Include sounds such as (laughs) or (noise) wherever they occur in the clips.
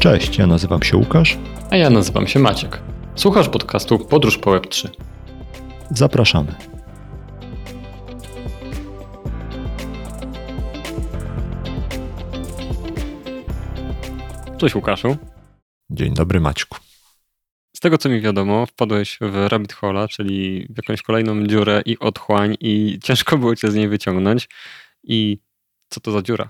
Cześć, ja nazywam się Łukasz. A ja nazywam się Maciek. Słuchasz podcastu Podróż po Web3. Zapraszamy. Cześć Łukaszu. Dzień dobry Maćku. Z tego co mi wiadomo, wpadłeś w rabbit hole'a, czyli w jakąś kolejną dziurę i otchłań i ciężko było cię z niej wyciągnąć. I co to za dziura?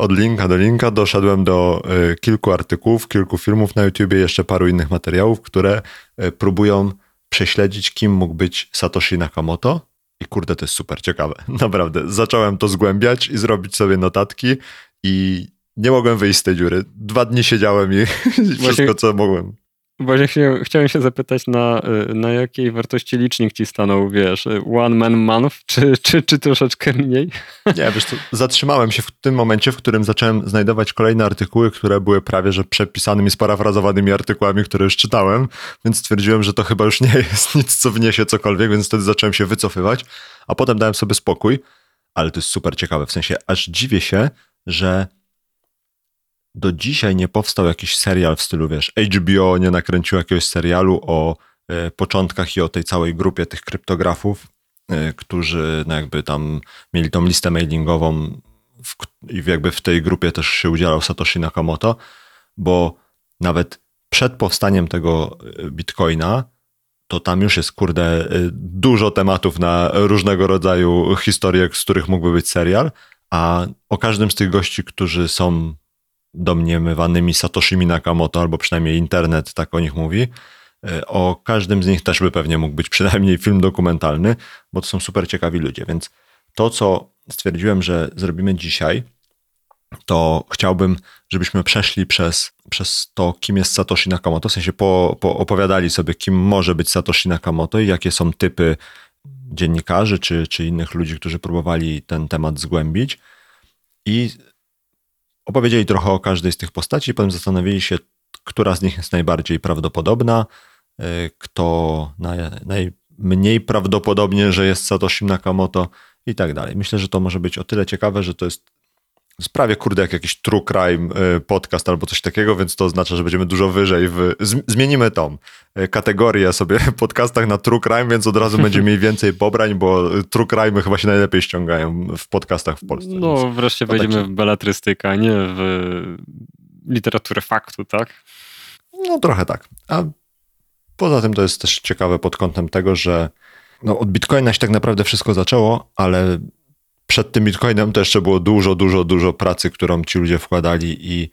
Od linka do linka doszedłem do y, kilku artykułów, kilku filmów na YouTubie, jeszcze paru innych materiałów, które y, próbują prześledzić, kim mógł być Satoshi Nakamoto. I kurde, to jest super ciekawe. (laughs) Naprawdę. Zacząłem to zgłębiać i zrobić sobie notatki i nie mogłem wyjść z tej dziury. Dwa dni siedziałem i (laughs) wszystko, co mogłem. Właśnie się, chciałem się zapytać, na, y, na jakiej wartości licznik ci stanął, wiesz, one man month, czy, czy, czy troszeczkę mniej? (laughs) Nie, wiesz co, zatrzymałem się w tym momencie, w którym zacząłem znajdować kolejne artykuły, które były prawie, że przepisanymi, sparafrazowanymi artykułami, które już czytałem, więc stwierdziłem, że to chyba już nie jest (laughs) nic, co wniesie cokolwiek, więc wtedy zacząłem się wycofywać, a potem dałem sobie spokój, ale to jest super ciekawe, w sensie aż dziwię się, że do dzisiaj nie powstał jakiś serial w stylu, wiesz, HBO nie nakręcił jakiegoś serialu o e, początkach i o tej całej grupie tych kryptografów, e, którzy no jakby tam mieli tą listę mailingową w, i jakby w tej grupie też się udzielał Satoshi Nakamoto, bo nawet przed powstaniem tego e, bitcoina, to tam już jest, kurde, dużo tematów na różnego rodzaju historie, z których mógłby być serial, a o każdym z tych gości, którzy są domniemywanymi Satoshimi Nakamoto, albo przynajmniej internet tak o nich mówi. E, o każdym z nich też by pewnie mógł być (laughs) przynajmniej film dokumentalny, bo to są super ciekawi ludzie. Więc to, co stwierdziłem, że zrobimy dzisiaj, to chciałbym, żebyśmy przeszli przez, przez to, kim jest Satoshi Nakamoto, w sensie po, po opowiadali sobie, kim może być Satoshi Nakamoto i jakie są typy dziennikarzy czy, czy innych ludzi, którzy próbowali ten temat zgłębić. I opowiedzieli trochę o każdej z tych postaci, potem zastanowili się, która z nich jest najbardziej prawdopodobna, e, kto naj, najmniej prawdopodobnie, że jest Satoshi Nakamoto i tak dalej. Myślę, że to może być o tyle ciekawe, że to jest sprawie, kurde, jak jakiś true crime e, podcast albo coś takiego, więc to oznacza, że będziemy dużo wyżej w... Zmienimy tą e, kategorię sobie w podcastach na true crime, więc od razu będziemy mieli więcej pobrań, bo true crime chyba się najlepiej ściągają w podcastach w Polsce. No wreszcie wejdziemy tak... w beletrystykę, a nie w literaturę faktu, tak? No trochę tak. A poza tym to jest też ciekawe pod kątem tego, że no, od Bitcoina się tak naprawdę wszystko zaczęło, ale przed tym Bitcoinem to jeszcze było dużo, dużo, dużo pracy, którą ci ludzie wkładali i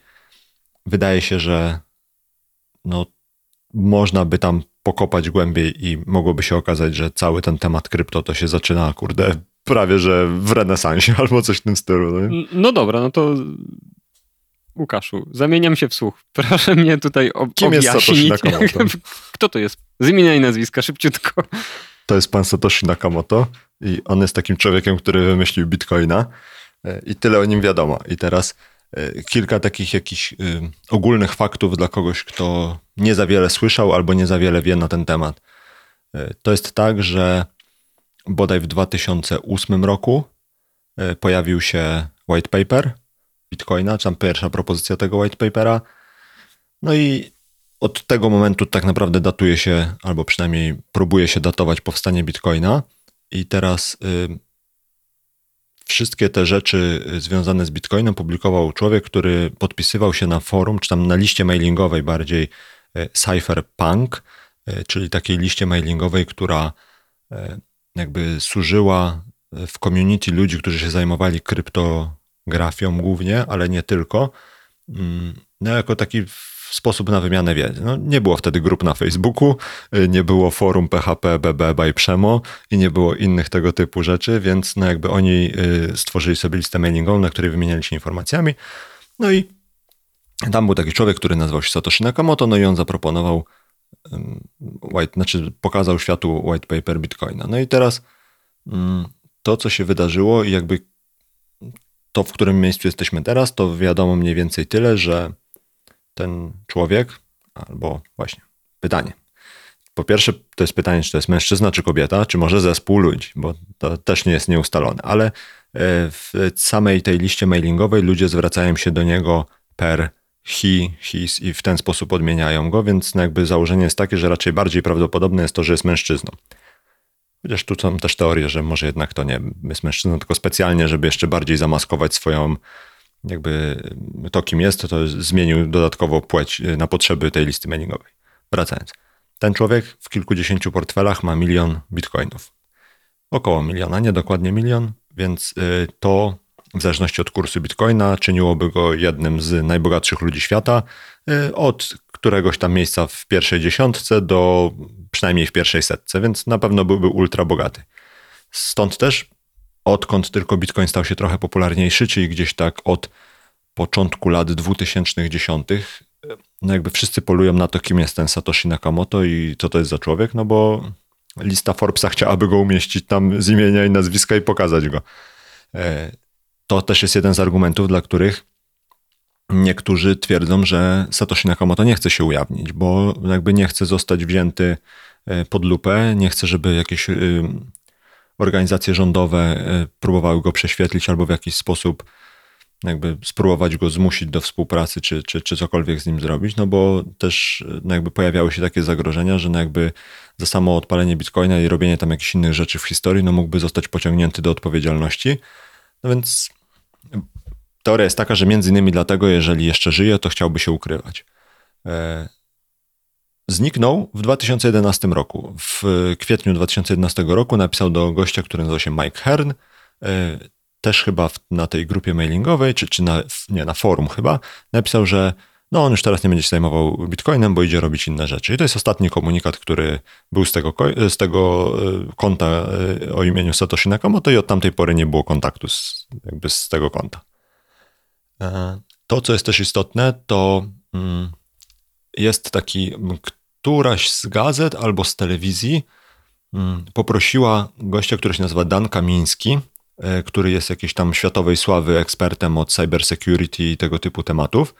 wydaje się, że no, można by tam pokopać głębiej i mogłoby się okazać, że cały ten temat krypto to się zaczyna, kurde, prawie że w renesansie (laughs) albo coś w tym stylu. No, no dobra, no to Łukaszu, zamieniam się w słuch. (laughs) Proszę mnie tutaj ob- Kim objaśnić. jest Satoshi Nakamoto? (laughs) Kto to jest? Z imienia i nazwiska, szybciutko. To jest pan Satoshi Nakamoto i on jest takim człowiekiem, który wymyślił Bitcoina e, i tyle o nim wiadomo. I teraz e, kilka takich jakichś y, ogólnych faktów dla kogoś, kto nie za wiele słyszał albo nie za wiele wie na ten temat. E, to jest tak, że bodaj w 2008 roku pojawił się white paper Bitcoina, tam pierwsza propozycja tego white papera. No i od tego momentu tak naprawdę datuje się, albo przynajmniej próbuje się datować powstanie Bitcoina. I teraz y, wszystkie te rzeczy związane z Bitcoinem publikował człowiek, który podpisywał się na forum, czy tam na liście mailingowej bardziej y, Cypherpunk, y, czyli takiej liście mailingowej, która y, jakby służyła w community ludzi, którzy się zajmowali kryptografią głównie, ale nie tylko. Mm, no, jako taki sposób na wymianę wiedzy. No, nie było wtedy grup na Facebooku, y, nie było forum PHP, BB, by Przemo i nie było innych tego typu rzeczy, więc no jakby oni y, stworzyli sobie listę mailingową, na której wymieniali się informacjami. No i tam był taki człowiek, który nazywał się Satoshi Nakamoto, no i on zaproponował white, znaczy pokazał światu white paper Bitcoina. No i teraz mm, to, co się wydarzyło i jakby to, w którym miejscu jesteśmy teraz, to wiadomo mniej więcej tyle, że ten człowiek, albo właśnie pytanie. Po pierwsze, to jest pytanie, czy to jest mężczyzna, czy kobieta, czy może zespół ludzi, bo to też nie jest nieustalone, ale e, w samej tej liście mailingowej ludzie zwracają się do niego per he, his i w ten sposób odmieniają go, więc jakby założenie jest takie, że raczej bardziej prawdopodobne jest to, że jest mężczyzną. Chociaż tu są też teorie, że może jednak to nie jest mężczyzną, tylko specjalnie, żeby jeszcze bardziej zamaskować swoją jakby to, kim jest, to, to zmienił dodatkowo płeć na potrzeby tej listy mailingowej. Wracając. Ten człowiek w kilkudziesięciu portfelach ma milion bitcoinów. Około miliona, nie dokładnie milion, więc y, to w zależności od kursu bitcoina czyniłoby go jednym z najbogatszych ludzi świata y, od któregoś tam miejsca w pierwszej dziesiątce do przynajmniej w pierwszej setce, więc na pewno byłby ultra bogaty. Stąd też odkąd tylko bitcoin stał się trochę popularniejszy, czyli gdzieś tak od początku lat 2010, no jakby wszyscy polują na to, kim jest ten Satoshi Nakamoto i co to jest za człowiek, no bo lista Forbesa chciałaby go umieścić tam z imienia i nazwiska i pokazać go. E, to też jest jeden z argumentów, dla których niektórzy twierdzą, że Satoshi Nakamoto nie chce się ujawnić, bo jakby nie chce zostać wzięty e, pod lupę, nie chce, żeby jakieś y, organizacje rządowe e, próbowały go prześwietlić albo w jakiś sposób jakby spróbować go zmusić do współpracy, czy, czy, czy cokolwiek z nim zrobić, no bo też no jakby pojawiały się takie zagrożenia, że no jakby za samo odpalenie bitcoina i robienie tam jakichś innych rzeczy w historii, no mógłby zostać pociągnięty do odpowiedzialności. No więc teoria jest taka, że między innymi dlatego, jeżeli jeszcze żyje, to chciałby się ukrywać. E, zniknął w 2011 roku. W kwietniu 2011 roku napisał do gościa, który nazywa się Mike Hearn, e, też chyba na tej grupie mailingowej, czy, czy na, nie, na forum chyba, napisał, że no on już teraz nie będzie się zajmował bitcoinem, bo idzie robić inne rzeczy. I to jest ostatni komunikat, który był z tego, z tego e, konta o imieniu Satoshi Nakamoto i od tamtej pory nie było kontaktu z, jakby z tego konta. E, to, co jest też istotne, to mm, jest taki, któraś z gazet albo z telewizji mm, poprosiła gościa, który się nazywa Dan Kamiński, e, który jest jakiejś tam światowej sławy ekspertem od cybersecurity i tego typu tematów,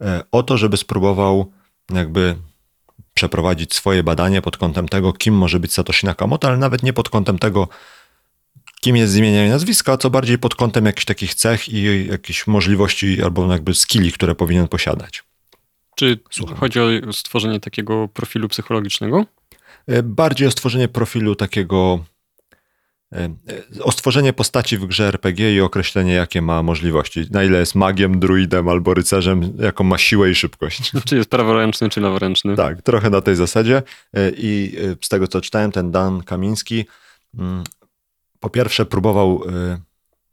e, o to, żeby spróbował jakby przeprowadzić swoje badanie pod kątem tego, kim może być Satoshi Nakamoto, ale nawet nie pod kątem tego, kim jest z imienia i nazwiska, co bardziej pod kątem jakichś takich cech i jakichś możliwości albo jakby skilli, które powinien posiadać. Czy Słucham. chodzi o stworzenie takiego profilu psychologicznego? E, bardziej o stworzenie profilu takiego e, e, o stworzenie postaci w grze RPG i określenie, jakie ma możliwości. Na ile jest magiem, druidem albo rycerzem, jaką ma siłę i szybkość. (laughs) Czy jest praworęczny, czy leworęczny. Tak, trochę na tej zasadzie. I z tego, co czytałem, ten Dan Kamiński mm, po pierwsze próbował,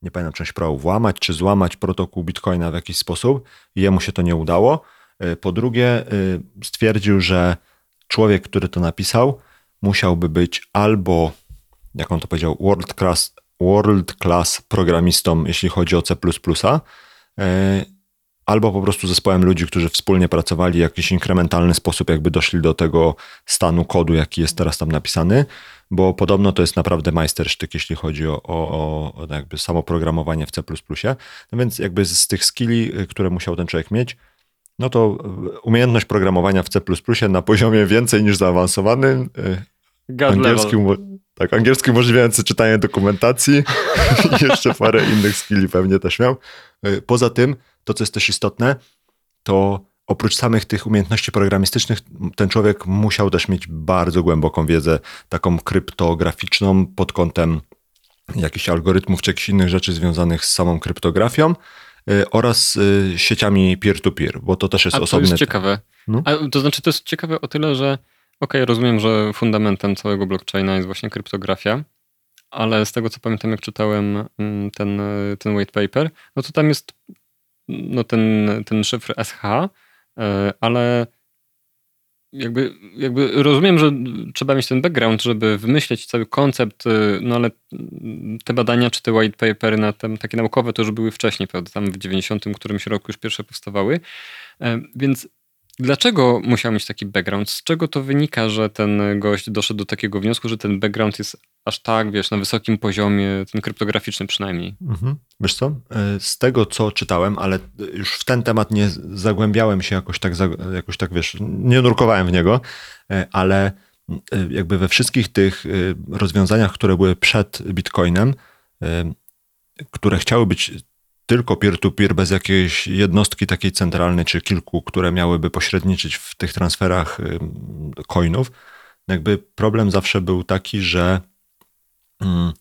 nie pamiętam, czy próbował włamać, czy złamać protokół Bitcoina w jakiś sposób i jemu się to nie udało. Y, po drugie, y, stwierdził, że człowiek, który to napisał, musiałby być albo, jak on to powiedział, world class, world class programistą, jeśli chodzi o C, albo po prostu zespołem ludzi, którzy wspólnie pracowali w jakiś inkrementalny sposób, jakby doszli do tego stanu kodu, jaki jest teraz tam napisany bo podobno to jest naprawdę majstersztyk, jeśli chodzi o, o, o jakby samo programowanie w C++. No więc jakby z tych skilli, y, które musiał ten człowiek mieć, no to y, umiejętność programowania w C++ na poziomie więcej niż zaawansowanym, y, angielski, tak, angielski umożliwiający czytanie dokumentacji. (laughs) I jeszcze parę innych skilli pewnie też miał. Poza tym, to co jest też istotne, to oprócz samych tych umiejętności programistycznych, ten człowiek musiał też mieć bardzo głęboką wiedzę, taką kryptograficzną pod kątem jakichś algorytmów czy jakichś innych rzeczy związanych z samą kryptografią oraz y, sieciami peer-to-peer, bo to też jest A osobny... To jest ciekawe. No? A, to znaczy, to jest ciekawe o tyle, że ok, rozumiem, że fundamentem całego blockchaina jest właśnie kryptografia, ale z tego co pamiętam, jak czytałem mm, ten, ten white paper, no to tam jest no ten, ten szyfr SH, ale jakby, jakby rozumiem, że trzeba mieć ten background, żeby wymyśleć cały koncept, e, no ale te badania czy te white papery na tem, takie naukowe to już były wcześniej, prawda, tam w 90 którymś roku już pierwsze powstawały, e, więc Dlaczego musiał mieć taki background? Z czego to wynika, że ten gość doszedł do takiego wniosku, że ten background jest aż tak, wiesz, na wysokim poziomie, ten kryptograficzny przynajmniej? Mhm. Wiesz co, e, z tego co czytałem, ale już w ten temat nie zagłębiałem się jakoś tak, jakoś tak wiesz, nie nurkowałem w niego, e, ale e, jakby we wszystkich tych rozwiązaniach, które były przed Bitcoinem, które chciały być tylko peer-to-peer, bez jakiejś jednostki takiej centralnej, czy kilku, które miałyby pośredniczyć w tych transferach coinów, jakby problem zawsze był taki, że mm,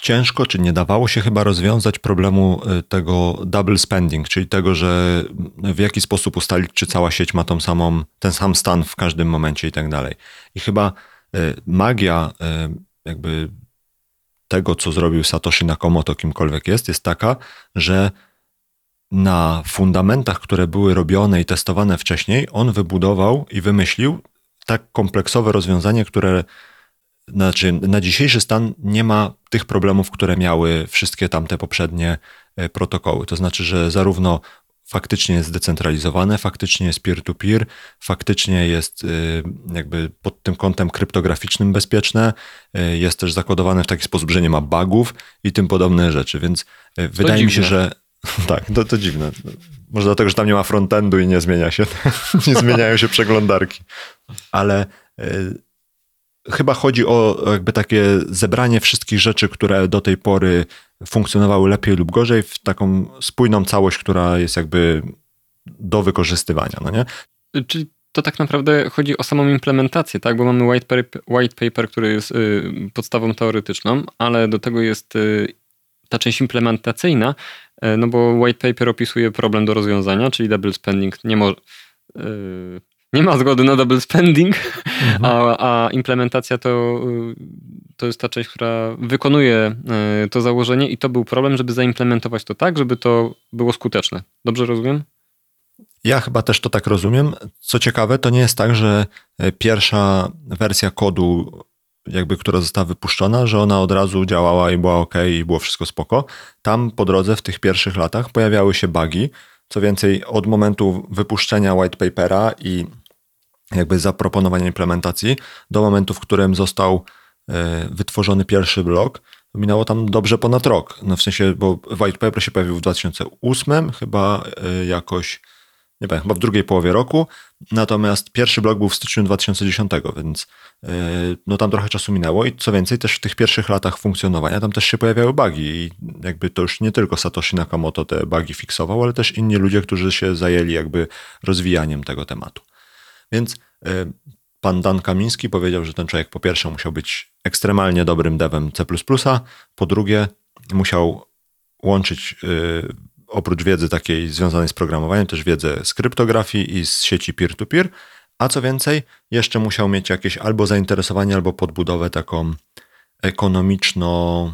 ciężko, czy nie dawało się chyba rozwiązać problemu y, tego double spending, czyli tego, że w jaki sposób ustalić, czy cała sieć ma tą samą, ten sam stan w każdym momencie i tak dalej. I chyba y, magia y, jakby tego, co zrobił Satoshi Nakamoto, kimkolwiek jest, jest taka, że na fundamentach, które były robione i testowane wcześniej, on wybudował i wymyślił tak kompleksowe rozwiązanie, które znaczy na dzisiejszy stan nie ma tych problemów, które miały wszystkie tamte poprzednie e, protokoły. To znaczy, że zarówno faktycznie jest zdecentralizowane, faktycznie jest peer-to-peer, faktycznie jest e, jakby pod tym kątem kryptograficznym bezpieczne, e, jest też zakodowane w taki sposób, że nie ma bugów i tym podobne rzeczy, więc wydaje dziwne. mi się, że (laughs) tak, to, to dziwne. Może dlatego, że tam nie ma frontendu i nie zmienia się, (laughs) nie zmieniają się przeglądarki. Ale chyba chodzi o jakby takie zebranie wszystkich rzeczy, które do tej pory funkcjonowały lepiej lub gorzej w taką spójną całość, która jest jakby do wykorzystywania, no nie? Czyli to tak naprawdę chodzi o samą implementację, tak? Bo mamy white paper, white paper który jest y, podstawą teoretyczną, ale do tego jest y, ta część implementacyjna, y, no bo white paper opisuje problem do rozwiązania, czyli double spending nie może y, nie ma zgody na double spending, mhm. a, a, implementacja to, to jest ta część, która wykonuje e, to założenie i to był problem, żeby zaimplementować to tak, żeby to było skuteczne. Dobrze rozumiem? Ja chyba też to tak rozumiem. Co ciekawe, to nie jest tak, że e, pierwsza wersja kodu, jakby która została wypuszczona, że ona od razu działała i była ok i było wszystko spoko. Tam po drodze w tych pierwszych latach pojawiały się bugi. Co więcej, od momentu wypuszczenia white papera i jakby zaproponowania implementacji do momentu, w którym został wytworzony pierwszy blok, minęło tam dobrze ponad rok. No w sensie, bo White Paper się pojawił w 2008, chyba e, jakoś, nie wiem, chyba w drugiej połowie roku, natomiast pierwszy blok był w styczniu 2010, więc e, no tam trochę czasu minęło i co więcej, też w tych pierwszych latach funkcjonowania tam też się pojawiały bugi i jakby to już nie tylko Satoshi Nakamoto te bugi fiksował, ale też inni ludzie, którzy się zajęli jakby rozwijaniem tego tematu. Więc pan Dan Kamiński powiedział, że ten człowiek po pierwsze musiał być ekstremalnie dobrym devem C++, po drugie musiał łączyć y, oprócz wiedzy takiej związanej z programowaniem, też wiedzę z kryptografii i z sieci peer-to-peer, a co więcej, jeszcze musiał mieć jakieś albo zainteresowanie, albo podbudowę taką ekonomiczno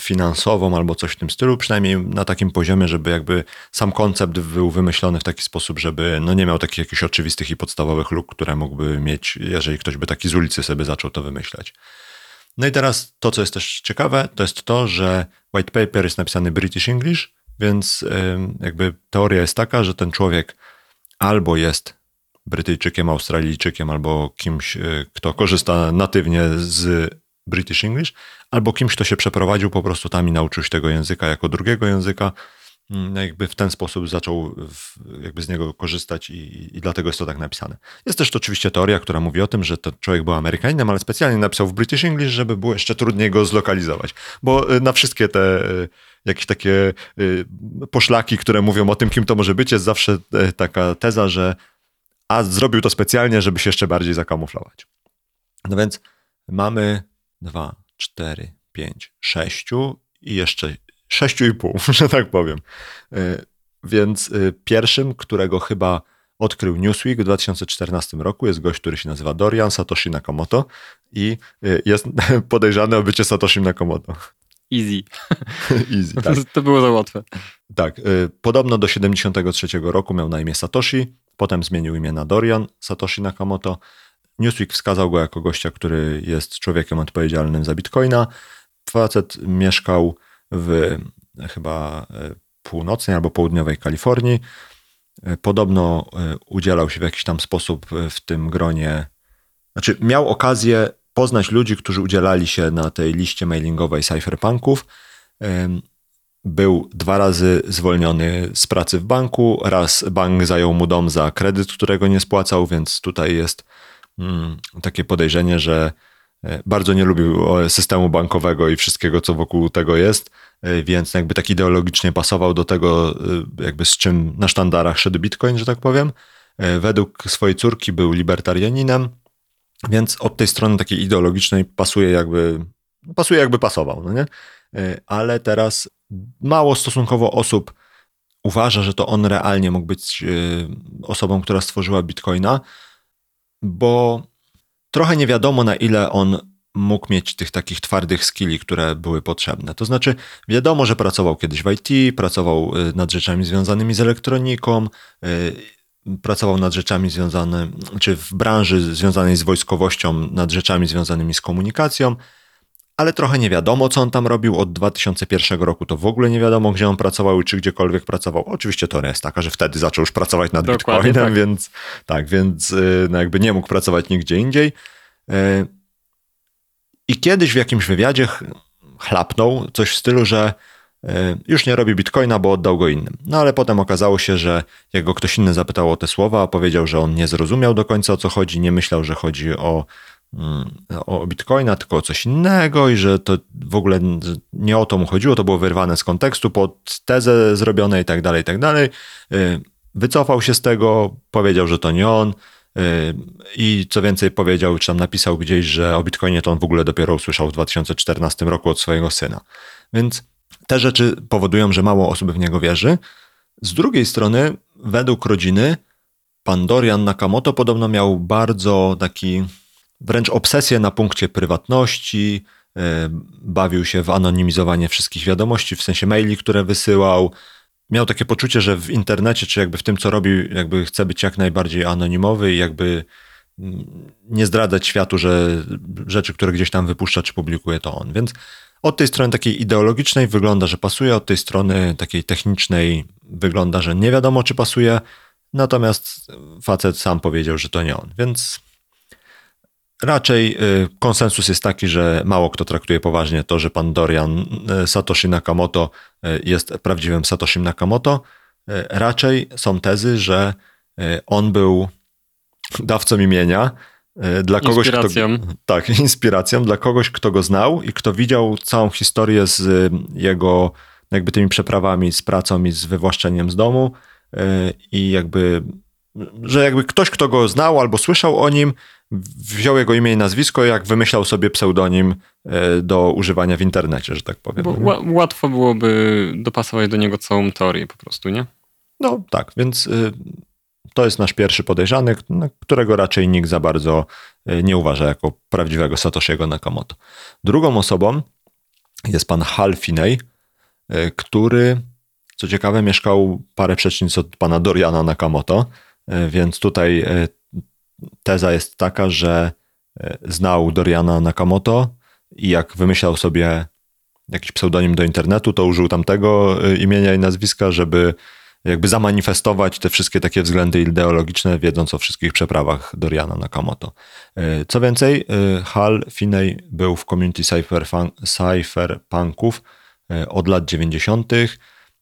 finansową albo coś w tym stylu, przynajmniej na takim poziomie, żeby jakby sam koncept był wymyślony w taki sposób, żeby no nie miał takich jakichś oczywistych i podstawowych luk, które mógłby mieć, jeżeli ktoś by taki z ulicy sobie zaczął to wymyślać. No i teraz to, co jest też ciekawe, to jest to, że white paper jest napisany British English, więc jakby teoria jest taka, że ten człowiek albo jest Brytyjczykiem, Australijczykiem, albo kimś, e, kto korzysta natywnie z British English, albo kimś, kto się przeprowadził po prostu tam i nauczył się tego języka jako drugiego języka, mm, jakby w ten sposób zaczął w, jakby z niego korzystać i, i, dlatego jest to tak napisane. Jest też to oczywiście teoria, która mówi o tym, że ten człowiek był Amerykaninem, ale specjalnie napisał w British English, żeby było jeszcze trudniej go zlokalizować, bo y, na wszystkie te y, jakieś takie y, poszlaki, które mówią o tym, kim to może być, jest zawsze taka teza, że a zrobił to specjalnie, żeby się jeszcze bardziej zakamuflować. No więc mamy dwa, cztery, pięć, sześciu i jeszcze sześciu i pół, (laughs) że tak powiem. E, więc e, pierwszym, którego chyba odkrył Newsweek w 2014 roku jest gość, który się nazywa Dorian Satoshi Nakamoto i e, jest (laughs) podejrzany o bycie Satoshi Nakamoto. Easy. (laughs) Easy, tak. To było za łatwe. Tak. Podobno do 73 roku miał na imię Satoshi, potem zmienił imię na Dorian Satoshi Nakamoto, Newsweek wskazał go jako gościa, który jest człowiekiem odpowiedzialnym za bitcoina. Facet mieszkał w chyba e, północnej albo południowej Kalifornii. E, podobno e, udzielał się w jakiś tam sposób w tym gronie. Znaczy, miał okazję poznać ludzi, którzy udzielali się na tej liście mailingowej cypherpunków. Był dwa razy zwolniony z pracy w banku. Raz bank zajął mu dom za kredyt, którego nie spłacał, więc tutaj jest takie podejrzenie, że e, bardzo nie lubił systemu bankowego i wszystkiego, co wokół tego jest, więc jakby tak ideologicznie pasował do tego, jakby z czym na sztandarach szedł Bitcoin, że tak powiem. Według swojej córki był libertarianinem, więc od tej strony takiej ideologicznej pasuje jakby, pasuje jakby pasował, no nie? Ale teraz mało stosunkowo osób uważa, że to on realnie mógł być osobą, która stworzyła Bitcoina, bo trochę nie wiadomo, na ile on mógł mieć tych takich twardych skilli, które były potrzebne. To znaczy, wiadomo, że pracował kiedyś w IT, pracował y, nad rzeczami związanymi z elektroniką, y, pracował nad rzeczami związanymi, czy w branży związanej z wojskowością, nad rzeczami związanymi z komunikacją, ale trochę nie wiadomo, co on tam robił. Od 2001 roku to w ogóle nie wiadomo, gdzie on pracował i czy gdziekolwiek pracował. Oczywiście to jest taka, że wtedy zaczął już pracować nad Dokładnie Bitcoinem, tak. więc tak, więc y, no jakby nie mógł pracować nigdzie indziej. Y, I kiedyś w jakimś wywiadzie chlapnął coś w stylu, że y, już nie robi bitcoina, bo oddał go innym. No ale potem okazało się, że jak go ktoś inny zapytał o te słowa, powiedział, że on nie zrozumiał do końca o co chodzi, nie myślał, że chodzi o o bitcoina, tylko o coś innego i że to w ogóle nie o to mu chodziło, to było wyrwane z kontekstu pod tezę zrobione i tak dalej, i tak dalej. Y, wycofał się z tego, powiedział, że to nie on y, i co więcej powiedział, czy tam napisał gdzieś, że o bitcoinie to on w ogóle dopiero usłyszał w 2014 roku od swojego syna. Więc te rzeczy powodują, że mało osób w niego wierzy. Z drugiej strony, według rodziny, pan Dorian Nakamoto podobno miał bardzo taki wręcz obsesję na punkcie prywatności, e, bawił się w anonimizowanie wszystkich wiadomości, w sensie maili, które wysyłał. Miał takie poczucie, że w internecie, czy jakby w tym, co robi, jakby chce być jak najbardziej anonimowy i jakby mm, nie zdradzać światu, że rzeczy, które gdzieś tam wypuszcza, czy publikuje, to on. Więc od tej strony takiej ideologicznej wygląda, że pasuje, od tej strony takiej technicznej wygląda, że nie wiadomo, czy pasuje. Natomiast facet sam powiedział, że to nie on. Więc Raczej y, konsensus jest taki, że mało kto traktuje poważnie to, że pan Dorian y, Satoshi Nakamoto y, jest prawdziwym Satoshi Nakamoto. Raczej są tezy, że on był dawcą imienia dla kogoś, inspiracją. Kto, tak, (laughs) inspiracją dla kogoś, kto go znał i kto widział całą historię z jego jakby tymi przeprawami, z pracą i z wywłaszczeniem z domu i jakby, że jakby ktoś, kto go znał albo słyszał o nim, wziął jego imię i nazwisko, jak wymyślał sobie pseudonim e, do używania w internecie, że tak powiem. Bo łatwo byłoby dopasować do niego całą teorię po prostu, nie? No tak, więc y, to jest nasz pierwszy podejrzany, którego raczej nikt za bardzo y, nie uważa jako prawdziwego Satoshiego Nakamoto. Drugą osobą jest pan Hal Finney, y, który co ciekawe mieszkał parę przecznic od pana Doriana Nakamoto, więc tutaj teza jest taka, że e, znał Doriana Nakamoto i jak wymyślał sobie jakiś pseudonim do internetu, to użył tamtego e, imienia i nazwiska, żeby jakby zamanifestować te wszystkie takie względy ideologiczne, wiedząc o wszystkich przeprawach Doriana Nakamoto. E, co więcej, Hal Finney był w community cypherpunków od lat 90.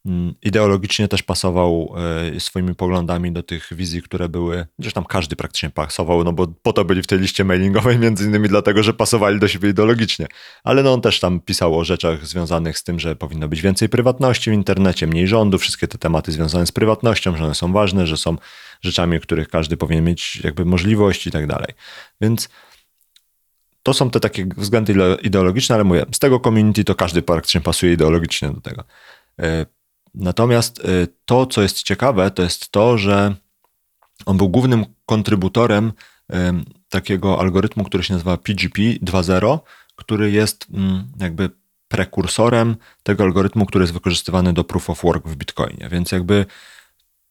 Mm, ideologicznie też pasował e, swoimi poglądami do tych wizji, które były, zresztą każdy praktycznie pasował, no bo po to byli w tej liście mailingowej, (laughs) między innymi dlatego, że pasowali do siebie ideologicznie. Ale no on też tam pisał o rzeczach związanych z tym, że powinno być więcej prywatności w internecie, mniej rządu, wszystkie te tematy związane z prywatnością, że one są ważne, że są rzeczami, których każdy powinien mieć jakby możliwość i tak dalej. Więc to są te takie względy ideologiczne, ale mówię, z tego community to każdy praktycznie pasuje ideologicznie do tego. Natomiast y, to, co jest ciekawe, to jest to, że on był głównym kontrybutorem takiego algorytmu, który się nazywa PGP 2.0, który jest mm, jakby prekursorem tego algorytmu, który jest wykorzystywany do proof of work w Bitcoinie. Więc jakby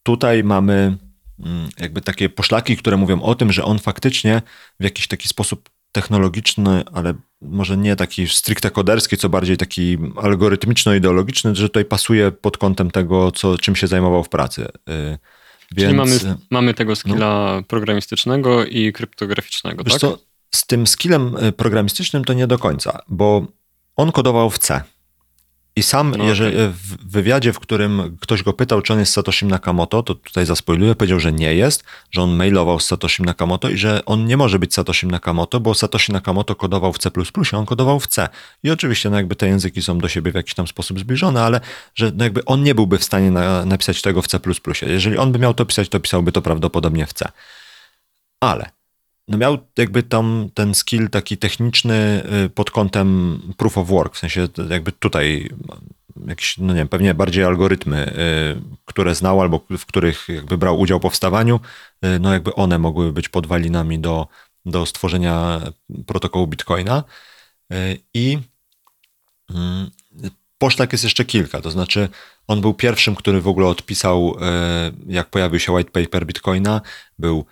tutaj mamy mm, jakby takie poszlaki, które mówią o tym, że on faktycznie w jakiś taki sposób technologiczny, ale może nie taki stricte koderski, co bardziej taki algorytmiczno-ideologiczny, że tutaj pasuje pod kątem tego, co, czym się zajmował w pracy. Y, więc, Czyli mamy, mamy tego skilla no, programistycznego i kryptograficznego, wiesz tak? Co, z tym skillem y, programistycznym to nie do końca, bo on kodował w C. I sam, No jeżeli, okej. w wywiadzie, w którym ktoś go pytał, czy on jest Satoshim Nakamoto, to tutaj zaspoiluję, powiedział, że nie jest, że on mailował z Satoshim Nakamoto i że on nie może być Satoshim Nakamoto, bo Satoshi Nakamoto kodował w C++, a on kodował w C. I oczywiście no jakby te języki są do siebie w jakiś tam sposób zbliżone, ale że no jakby on nie byłby w stanie na, napisać tego w C++. Jeżeli on by miał to pisać, to pisałby to prawdopodobnie w C. Ale no miał jakby tam ten skill taki techniczny y, pod kątem proof of work, w sensie jakby tutaj jakieś, no nie wiem, pewnie bardziej algorytmy, y, które znał albo w których jakby brał udział powstawaniu, y, no jakby one mogły być podwalinami do, do stworzenia protokołu Bitcoina. I mm, poszlak jest jeszcze kilka, to znaczy on był pierwszym, który w ogóle odpisał, jak pojawił się white paper Bitcoina, był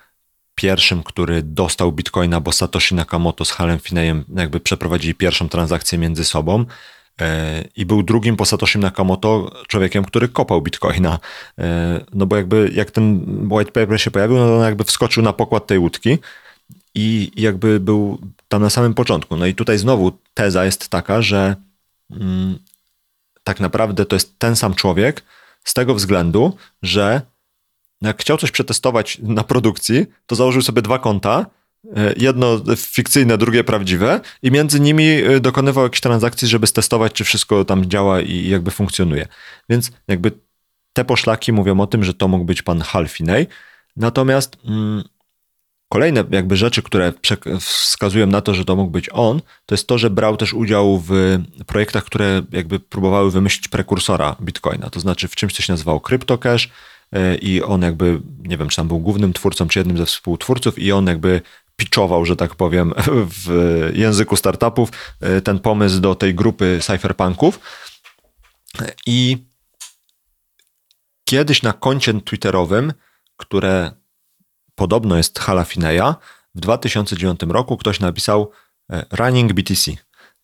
pierwszym, który dostał bitcoina, bo Satoshi Nakamoto z Halem Finneyem jakby przeprowadzili pierwszą transakcję między sobą. E, I był drugim po Satoshi Nakamoto człowiekiem, który kopał bitcoina. E, No bo jakby jak ten white paper się pojawił, no to on jakby wskoczył na pokład tej łódki i jakby był tam na samym początku. No i tutaj znowu teza jest taka, że mm, tak naprawdę to jest ten sam człowiek z tego względu, że jak chciał coś przetestować na produkcji, to założył sobie dwa konta. e, Jedno fikcyjne, drugie prawdziwe, i między nimi e, dokonywał jakichś transakcji, żeby stestować, czy wszystko tam działa i jakby funkcjonuje. Więc jakby te poszlaki mówią o tym, że to mógł być pan Hal Finney. Natomiast mm, kolejne jakby rzeczy, które wskazują na to, że to mógł być on, to jest to, że brał też udział w projektach, które jakby próbowały wymyślić prekursora Bitcoina. To znaczy w czymś, co się nazywało CryptoCash, i on jakby, nie wiem, czy tam był głównym twórcą, czy jednym ze współtwórców i on jakby pitchował, że tak powiem, (laughs) w języku startupów e, ten pomysł do tej grupy cypherpunków i kiedyś na koncie twitterowym, które podobno jest Hala Fineya, w 2009 roku ktoś napisał e, running BTC,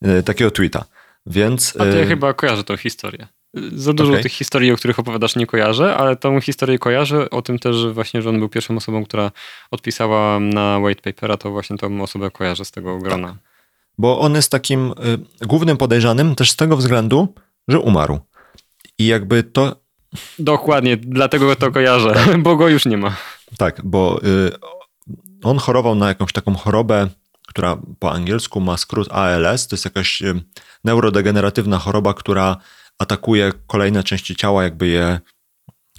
e, takiego tweeta. Więc A to ja e, chyba kojarzę tą historię. Za dużo Okej. tych historii, o których opowiadasz, nie kojarzę, ale tą historię kojarzę o tym też, że właśnie, że on był pierwszą osobą, która odpisała na white papera, to właśnie tą osobę kojarzę z tego grona. bo on jest takim y, głównym podejrzanym też z tego względu, że umarł. I jakby to, Dokładnie, dlatego to kojarzę, (laughs) bo go już nie ma. tak, bo y, on chorował na jakąś taką chorobę, która po angielsku ma skrót ALS, to jest jakaś y, neurodegeneratywna choroba, która atakuje kolejne części ciała, jakby je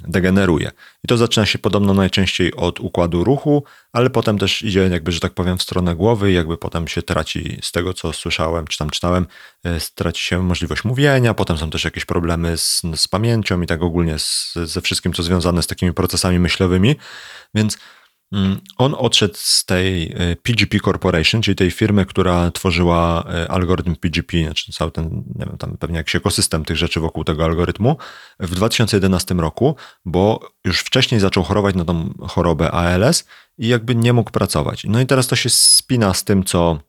degeneruje. I to zaczyna się podobno najczęściej od układu ruchu, ale potem też idzie jakby, że tak powiem, w stronę głowy i jakby potem się traci, z tego co słyszałem, czy tam czytałem, e, traci się możliwość mówienia, potem są też jakieś problemy z, z pamięcią i tak ogólnie z, ze wszystkim, co związane z takimi procesami myślowymi, więc on odszedł z tej PGP Corporation, czyli tej firmy, która tworzyła e, algorytm PGP, znaczy cały ten, nie wiem, tam pewnie jakiś ekosystem tych rzeczy wokół tego algorytmu, w 2011 roku, bo już wcześniej zaczął chorować na tą chorobę ALS i jakby nie mógł pracować. No i teraz to się spina z tym, co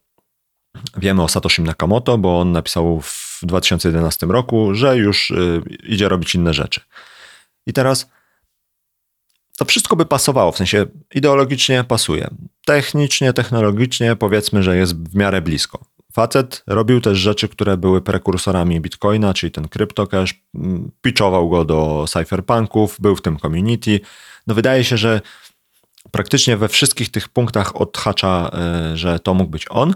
wiemy o Satoshim Nakamoto, bo on napisał w 2011 roku, że już y, idzie robić inne rzeczy. I teraz to wszystko by pasowało, w sensie ideologicznie pasuje. Technicznie, technologicznie powiedzmy, że jest w miarę blisko. Facet robił też rzeczy, które były prekursorami Bitcoina, czyli ten CryptoCash, mm, pitchował go do cypherpunków, był w tym community. No wydaje się, że praktycznie we wszystkich tych punktach odhacza, y, że to mógł być on.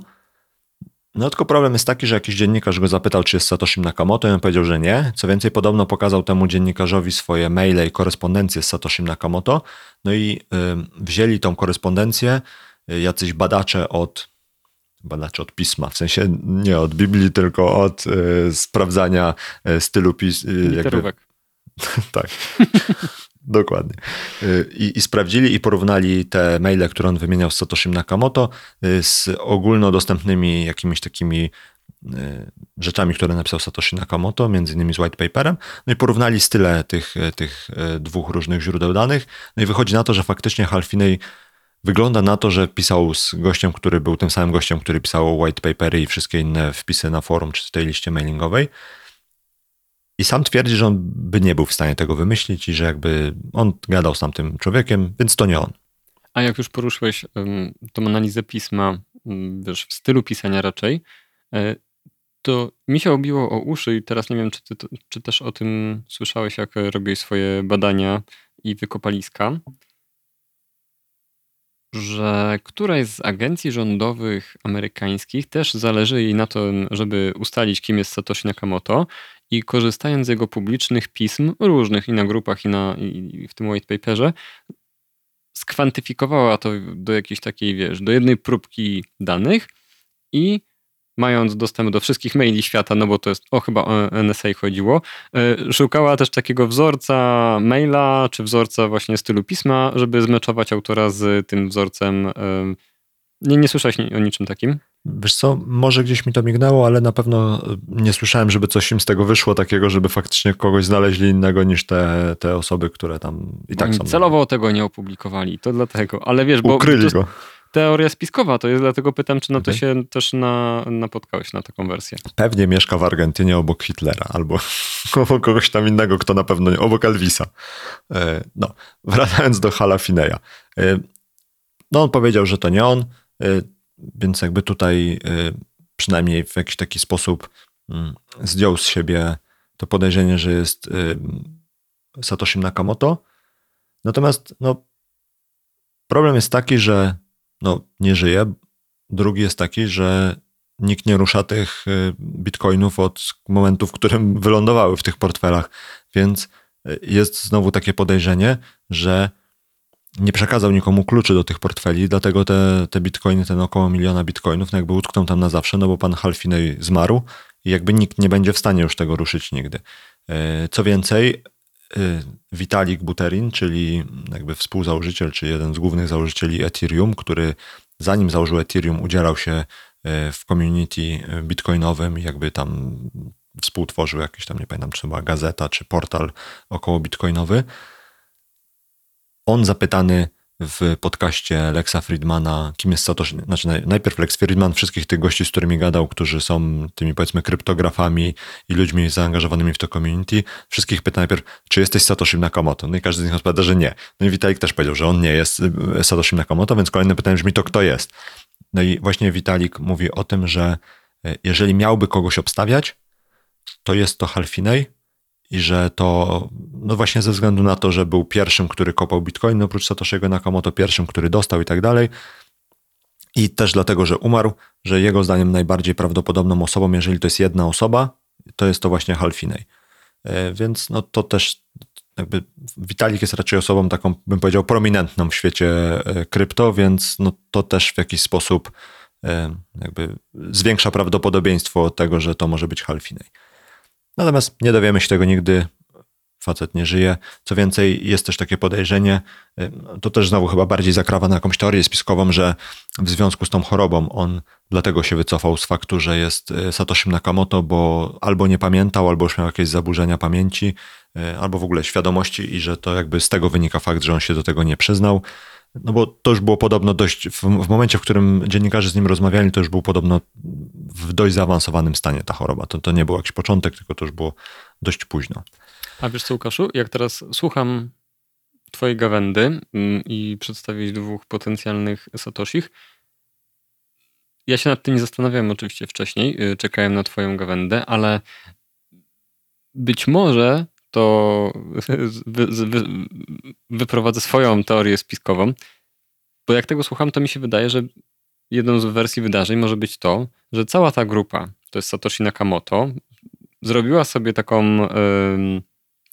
No tylko problem jest taki, że jakiś dziennikarz go zapytał, czy jest Satoshim Nakamoto i on powiedział, że nie. Co więcej, podobno pokazał temu dziennikarzowi swoje maile i korespondencję z Satoshim Nakamoto. No i y, wzięli tą korespondencję y, jacyś badacze od badacze od pisma, w sensie nie od Biblii, tylko od y, sprawdzania y, stylu pis, y, (laughs) tak. (laughs) Dokładnie. Y, I, I sprawdzili i porównali te maile, które on wymieniał z Satoshim Nakamoto y, z ogólnodostępnymi jakimiś takimi y, rzeczami, które napisał Satoshi Nakamoto, między innymi z white paperem, no i porównali style tych, tych dwóch różnych źródeł danych, no i wychodzi na to, że faktycznie Halfinej wygląda na to, że pisał z gościem, który był tym samym gościem, który pisał white papery i wszystkie inne wpisy na forum czy w tej liście mailingowej. I sam twierdzi, że on by nie był w stanie tego wymyślić i że jakby on gadał z tamtym człowiekiem, więc to nie on. A jak już poruszyłeś tą analizę pisma, wiesz, w stylu pisania raczej, y, To mi się obiło o uszy i teraz nie wiem, czy, ty, czy też o tym słyszałeś, jak robiłeś swoje badania i wykopaliska, że któraś z agencji rządowych amerykańskich też zależy jej na tym, żeby ustalić, kim jest Satoshi Nakamoto i korzystając z jego publicznych pism, różnych i na grupach, i, na, i w tym white paperze, skwantyfikowała to do jakiejś takiej, wiesz, do jednej próbki danych i mając dostęp do wszystkich maili świata, no bo to jest, o chyba o NSA chodziło, e, szukała też takiego wzorca maila, czy wzorca właśnie stylu pisma, żeby zmeczować autora z tym wzorcem. E, nie, nie słyszałeś o niczym takim? Wiesz co, może gdzieś mi to mignęło, ale na pewno nie słyszałem, żeby coś im z tego wyszło takiego, żeby faktycznie kogoś znaleźli innego niż te, te osoby, które tam i tak są. Celowo tego nie opublikowali, to dlatego. Ale wiesz, bo... Ukryli go teoria spiskowa to jest, dlatego pytam, czy na to się też na, napotkałeś na taką wersję. Pewnie mieszka w Argentynie obok Hitlera albo (laughs) obok kogoś tam innego, kto na pewno nie, obok Elvisa. E, no, wracając do Halafineja. E, no, on powiedział, że to nie on, e, więc jakby tutaj przynajmniej w jakiś taki sposób mm, zdjął z siebie to podejrzenie, że jest Satoshi Nakamoto. Natomiast no, problem jest taki, że no, nie żyje. Drugi jest taki, że nikt nie rusza tych y, bitcoinów od momentu, w którym wylądowały w tych portfelach. Więc y, jest znowu takie podejrzenie, że nie przekazał nikomu kluczy do tych portfeli, dlatego te, te bitcoiny, ten około miliona bitcoinów, no jakby utkną tam na zawsze, no bo pan Halfinej zmarł i jakby nikt nie będzie w stanie już tego ruszyć nigdy. Y, co więcej, Vitalik Buterin, czyli jakby współzałożyciel, czy jeden z głównych założycieli Ethereum, który zanim założył Ethereum, udzielał się e, w community bitcoinowym jakby tam współtworzył jakiś tam, nie pamiętam, czy to była gazeta, czy portal około bitcoinowy. On zapytany w podcaście Lexa Friedmana, kim jest Satoshi, znaczy najpierw Lex Friedman, wszystkich tych gości, z którymi gadał, którzy są tymi powiedzmy kryptografami i ludźmi zaangażowanymi w to community, wszystkich pyta najpierw, czy jesteś Satoshi Nakamoto? No i każdy z nich odpowiada, że nie. No i Vitalik też powiedział, że on nie jest y, Satoshi Nakamoto, więc kolejne pytanie brzmi, to kto jest? No i właśnie Vitalik mówi o tym, że y, jeżeli miałby kogoś obstawiać, to jest to Halfinej, i że to no właśnie ze względu na to, że był pierwszym, który kopał Bitcoin, oprócz Satoshiego Nakamoto pierwszym, który dostał i tak dalej. I też dlatego, że umarł, że jego zdaniem najbardziej prawdopodobną osobą, jeżeli to jest jedna osoba, to jest to właśnie Halfinej. E, więc no to też jakby Vitalik jest raczej osobą taką, bym powiedział, prominentną w świecie e, krypto, więc no to też w jakiś sposób e, jakby zwiększa prawdopodobieństwo tego, że to może być Halfinej. Natomiast nie dowiemy się tego nigdy. Facet nie żyje. Co więcej, jest też takie podejrzenie, y, to też znowu chyba bardziej zakrawa na jakąś teorię spiskową, że w związku z tą chorobą on dlatego się wycofał z faktu, że jest y, Satoshi Nakamoto, bo albo nie pamiętał, albo już miał jakieś zaburzenia pamięci, y, albo w ogóle świadomości i że to jakby z tego wynika fakt, że on się do tego nie przyznał. No bo to już było podobno dość, w, w, momencie, w którym dziennikarze z nim rozmawiali, to już był podobno w dość zaawansowanym stanie ta choroba. To, to nie był jakiś początek, tylko to już było dość późno. A wiesz co, Łukaszu, jak teraz słucham twojej gawędy mm, i przedstawić dwóch potencjalnych Satoshich, ja się nad tym nie zastanawiałem oczywiście wcześniej, y, czekałem na twoją gawędę, ale być może to wy, wy, wyprowadzę swoją teorię spiskową, bo jak tego słucham, to mi się wydaje, że jedną z wersji wydarzeń może być to, że cała ta grupa, to jest Satoshi Nakamoto, zrobiła sobie taką,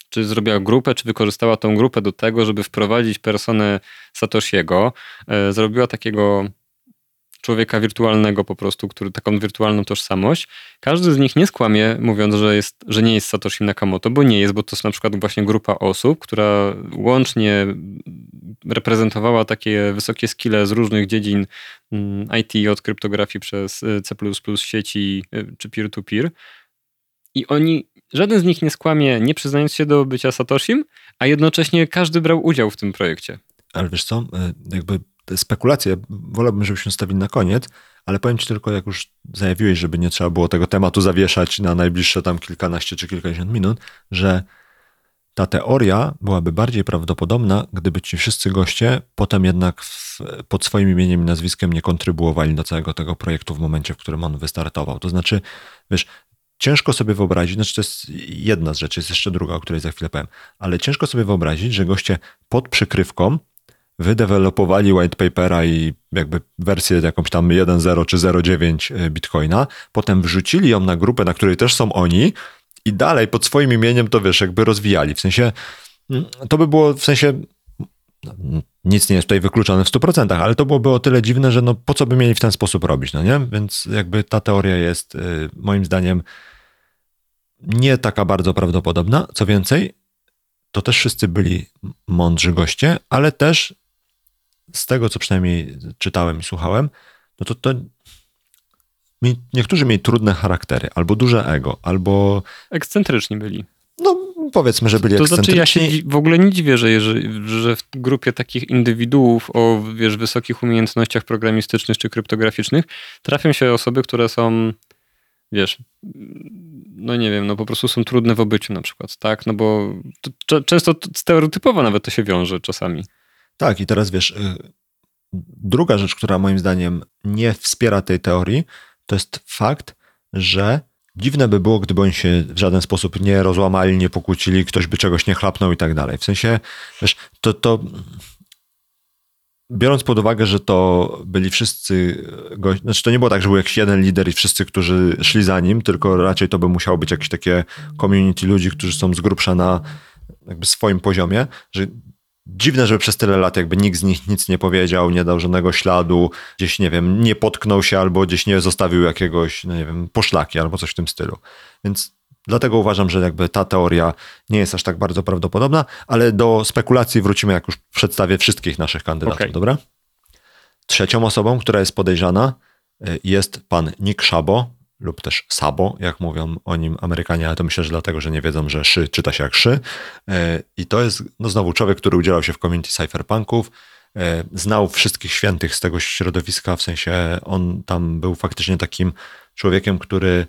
czy zrobiła grupę, czy wykorzystała tą grupę do tego, żeby wprowadzić personę Satoshiego, e, zrobiła takiego człowieka wirtualnego po prostu, który taką wirtualną tożsamość. Każdy z nich nie skłamie, mówiąc, że, jest, że nie jest Satoshi Nakamoto, bo nie jest, bo to jest na przykład właśnie grupa osób, która łącznie reprezentowała takie wysokie skille z różnych dziedzin mm, IT, od kryptografii przez y, C++, sieci y, czy peer-to-peer. I oni, żaden z nich nie skłamie, nie przyznając się do bycia Satoshim, a jednocześnie każdy brał udział w tym projekcie. Ale wiesz co, y, jakby te spekulacje wolałbym, żebyśmy stawili na koniec, ale powiem ci tylko, jak już zajawiłeś, żeby nie trzeba było tego tematu zawieszać na najbliższe tam kilkanaście czy kilkadziesiąt minut, że ta teoria byłaby bardziej prawdopodobna, gdyby ci wszyscy goście potem jednak w, pod swoim imieniem i nazwiskiem nie kontrybuowali do całego tego projektu w momencie, w którym on wystartował. To znaczy, wiesz, ciężko sobie wyobrazić, znaczy to jest jedna z rzeczy, jest jeszcze druga, o której za chwilę powiem, ale ciężko sobie wyobrazić, że goście pod przykrywką wydewelopowali white papera i jakby wersję jakąś tam 1.0 czy 0.9 Bitcoina, potem wrzucili ją na grupę, na której też są oni i dalej pod swoim imieniem to wiesz, jakby rozwijali. W sensie mm, to by było w sensie no, nic nie jest tutaj wykluczone w 100%, ale to byłoby o tyle dziwne, że no po co by mieli w ten sposób robić, no nie? Więc jakby ta teoria jest y, moim zdaniem nie taka bardzo prawdopodobna. Co więcej, to też wszyscy byli mądrzy goście, ale też z tego, co przynajmniej czytałem i słuchałem, no to, to niektórzy mieli trudne charaktery, albo duże ego, albo... Ekscentryczni byli. No, powiedzmy, że byli to ekscentryczni. To znaczy, ja się w ogóle nie dziwię, że, że w grupie takich indywiduów o wiesz, wysokich umiejętnościach programistycznych czy kryptograficznych trafią się osoby, które są, wiesz, no nie wiem, no po prostu są trudne w obyciu na przykład, tak? No bo to, często stereotypowo nawet to się wiąże czasami. Tak, i teraz wiesz, y, druga rzecz, która moim zdaniem nie wspiera tej teorii, to jest fakt, że dziwne by było, gdyby oni się w żaden sposób nie rozłamali, nie pokłócili, ktoś by czegoś nie chlapnął i tak dalej. W sensie, wiesz, to, to biorąc pod uwagę, że to byli wszyscy goście, znaczy to nie było tak, że był jakiś jeden lider i wszyscy, którzy szli za nim, tylko raczej to by musiało być jakieś takie community ludzi, którzy są z grubsza na jakby swoim poziomie, że dziwne, żeby przez tyle lat jakby nikt z nich nic nie powiedział, nie dał żadnego śladu, gdzieś, nie wiem, nie potknął się albo gdzieś nie zostawił jakiegoś, no nie wiem, poszlaki albo coś w tym stylu. Więc dlatego uważam, że jakby ta teoria nie jest aż tak bardzo prawdopodobna, ale do spekulacji wrócimy, jak już przedstawię wszystkich naszych kandydatów, okay. dobra? Trzecią osobą, która jest podejrzana y, jest pan Nick Szabo, lub też Sabo, jak mówią o nim Amerykanie, ale to myślę, że dlatego, że nie wiedzą, że szy czyta się jak szy. E, I to jest no znowu człowiek, który udzielał się w community cypherpunków, e, znał wszystkich świętych z tego środowiska, w sensie on tam był faktycznie takim człowiekiem, który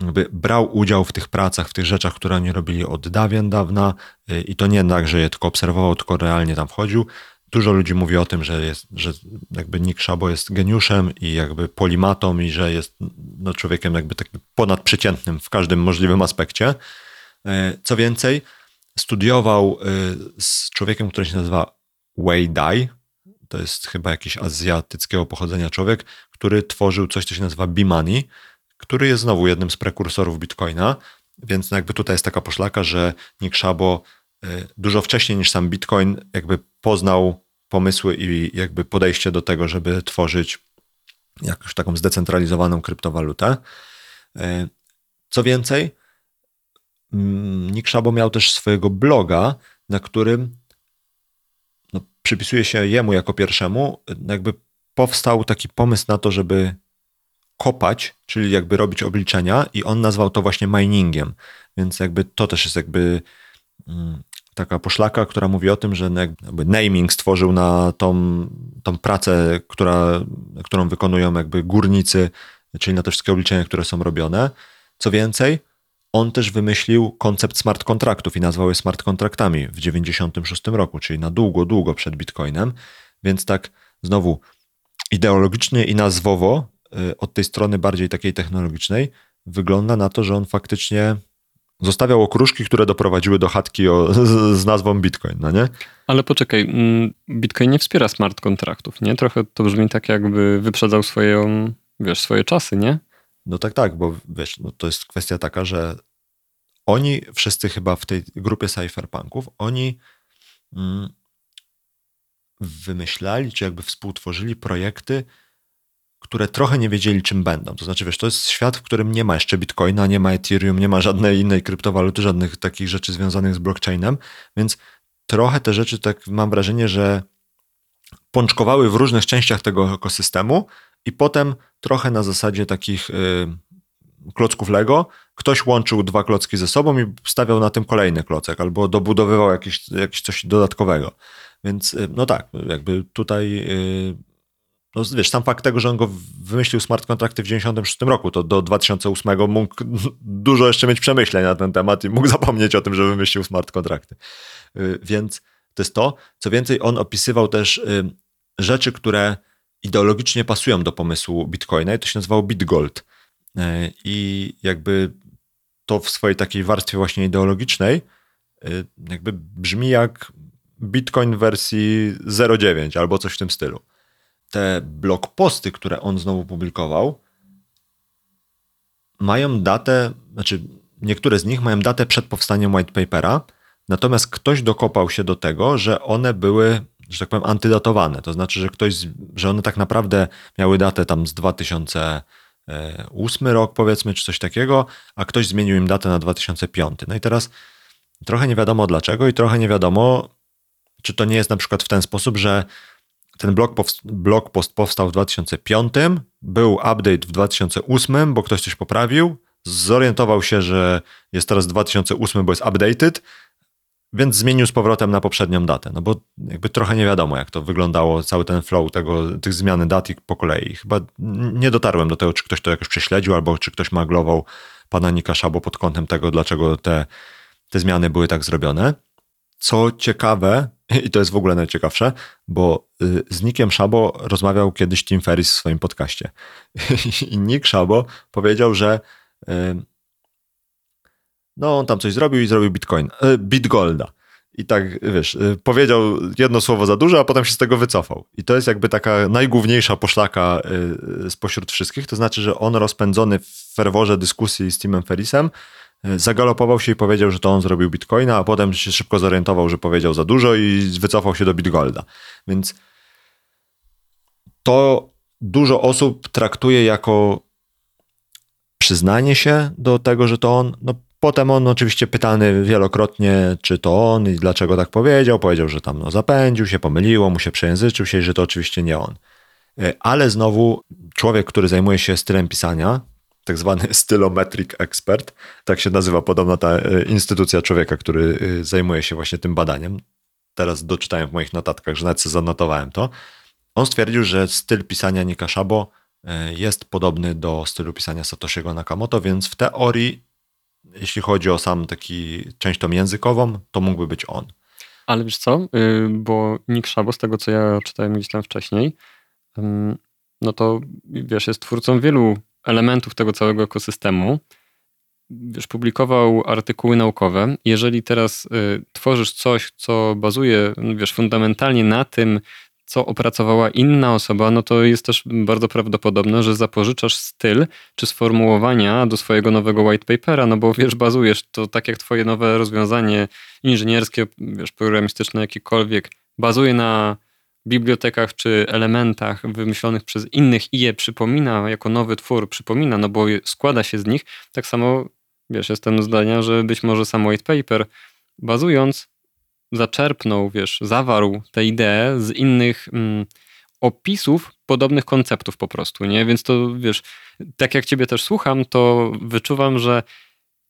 jakby brał udział w tych pracach, w tych rzeczach, które oni robili od dawien dawna e, i to nie tak, że je tylko obserwował, tylko realnie tam wchodził. Dużo ludzi mówi o tym, że, jest, że jakby Nick Szabo jest geniuszem i jakby polimatą i że jest no, człowiekiem jakby tak ponadprzeciętnym w każdym możliwym aspekcie. E, co więcej, studiował e, z człowiekiem, który się nazywa Wei Dai. To jest chyba jakiś azjatyckiego pochodzenia człowiek, który tworzył coś, co się nazywa B-Money, który jest znowu jednym z prekursorów Bitcoina. Więc jakby tutaj jest taka poszlaka, że Nick Szabo dużo wcześniej niż sam Bitcoin jakby poznał pomysły i jakby podejście do tego, żeby tworzyć jakąś taką zdecentralizowaną kryptowalutę. E, co więcej, mm, Nick Szabo miał też swojego bloga, na którym no, przypisuje się jemu jako pierwszemu, jakby powstał taki pomysł na to, żeby kopać, czyli jakby robić obliczenia i on nazwał to właśnie miningiem. Więc jakby to też jest jakby mm, taka poszlaka, która mówi o tym, że jakby naming stworzył na tą, tą pracę, która, którą wykonują jakby górnicy, czyli na te wszystkie obliczenia, które są robione. Co więcej, on też wymyślił koncept smart kontraktów i nazwał je smart kontraktami w 96 roku, czyli na długo, długo przed Bitcoinem. Więc tak znowu ideologicznie i nazwowo y, od tej strony bardziej takiej technologicznej wygląda na to, że on faktycznie Zostawiał okruszki, które doprowadziły do chatki o, (laughs) z, z, nazwą Bitcoin, no nie? Ale poczekaj, mm, Bitcoin nie wspiera smart kontraktów, nie? Trochę to brzmi tak, jakby wyprzedzał swoją, wiesz, swoje czasy, nie? No tak, tak, bo wiesz, no to jest kwestia taka, że oni wszyscy chyba w tej grupie cypherpunków, oni mm, wymyślali, czy jakby współtworzyli projekty, które trochę nie wiedzieli, czym będą. To znaczy, wiesz, to jest świat, w którym nie ma jeszcze Bitcoina, nie ma Ethereum, nie ma żadnej innej kryptowaluty, żadnych takich rzeczy związanych z blockchainem, więc trochę te rzeczy, tak mam wrażenie, że pączkowały w różnych częściach tego ekosystemu i potem trochę na zasadzie takich y, klocków Lego ktoś łączył dwa klocki ze sobą i stawiał na tym kolejny klocek albo dobudowywał jakieś, jakieś coś dodatkowego. Więc y, no tak, jakby tutaj y, no wiesz, sam fakt tego, że on go wymyślił smart kontrakty w 96 roku, to do 2008 mógł (laughs) dużo jeszcze mieć przemyśleń na ten temat i mógł (laughs) zapomnieć o tym, że wymyślił smart kontrakty. Y, więc to jest to. Co więcej, on opisywał też y, rzeczy, które ideologicznie pasują do pomysłu Bitcoina i to się nazywało BitGold. i jakby to w swojej takiej warstwie właśnie ideologicznej jakby brzmi jak Bitcoin w wersji 0.9 albo coś w tym stylu. Te blog posty, które on znowu publikował, mają datę, znaczy niektóre z nich mają datę przed powstaniem white papera, natomiast ktoś dokopał się do tego, że one były, że tak powiem, antydatowane. To znaczy, że ktoś, że one tak naprawdę miały datę tam z 2008 rok, powiedzmy, czy coś takiego, a ktoś zmienił im datę na 2005. No i teraz trochę nie wiadomo dlaczego i trochę nie wiadomo, czy to nie jest na przykład w ten sposób, że ten blog, blog post powstał w 2005, był update w 2008, bo ktoś coś poprawił, zorientował się, że jest teraz 2008, bo jest updated, więc zmienił z powrotem na poprzednią datę. No bo jakby trochę nie wiadomo, jak to wyglądało, cały ten flow tego, tych zmiany dat po kolei. Chyba nie dotarłem do tego, czy ktoś to jakoś prześledził, albo czy ktoś maglował pana Nika Szabo pod kątem tego, dlaczego te, te zmiany były tak zrobione. Co ciekawe, (laughs) i to jest w ogóle najciekawsze, bo y, z Nickiem Szabo rozmawiał kiedyś Tim Ferris w swoim podcaście. (laughs) I Nick Szabo powiedział, że y, no on tam coś zrobił i zrobił Bitcoin, y, Bitgolda. I tak, wiesz, powiedział jedno słowo za dużo, a potem się z tego wycofał. I to jest jakby taka najgłówniejsza poszlaka spośród wszystkich. To znaczy, że on rozpędzony w ferworze dyskusji z Timem Ferrisem zagalopował się i powiedział, że to on zrobił bitcoina, a potem się szybko zorientował, że powiedział za dużo i wycofał się do bitgolda. Więc to dużo osób traktuje jako przyznanie się do tego, że to on. No, potem on oczywiście pytany wielokrotnie, czy to on i dlaczego tak powiedział. Powiedział, że tam no, zapędził się, pomyliło mu się, przejęzyczył się i że to oczywiście nie on. E, ale znowu człowiek, który zajmuje się stylem pisania, tak zwany stylometric expert, tak się nazywa podobno ta e, instytucja człowieka, który e, zajmuje się właśnie tym badaniem. Teraz doczytałem w moich notatkach, że nawet zanotowałem to. On stwierdził, że styl pisania Nika Szabo e, jest podobny do stylu pisania Satoshiego Nakamoto, więc w teorii, jeśli chodzi o sam taki część tą językową, to mógłby być on. Ale wiesz co, y, bo Nick Szabo, z tego co ja czytałem gdzieś tam wcześniej, no to wiesz, jest twórcą wielu elementów tego całego ekosystemu. Wiesz, publikował artykuły naukowe. Jeżeli teraz y, tworzysz coś, co bazuje, no wiesz, fundamentalnie na tym, co opracowała inna osoba, no to jest też bardzo prawdopodobne, że zapożyczasz styl czy sformułowania do swojego nowego white papera, no bo wiesz, bazujesz to tak jak twoje nowe rozwiązanie inżynierskie, wiesz, programistyczne, jakiekolwiek, bazuje na bibliotekach czy elementach wymyślonych przez innych i je przypomina jako nowy twór, przypomina, no bo składa się z nich, tak samo, wiesz, jestem zdania, że być może sam white paper, bazując, zaczerpnął, wiesz, zawarł tę ideę z innych mm, opisów podobnych konceptów po prostu, nie? Więc to, wiesz, tak jak ciebie też słucham, to wyczuwam, że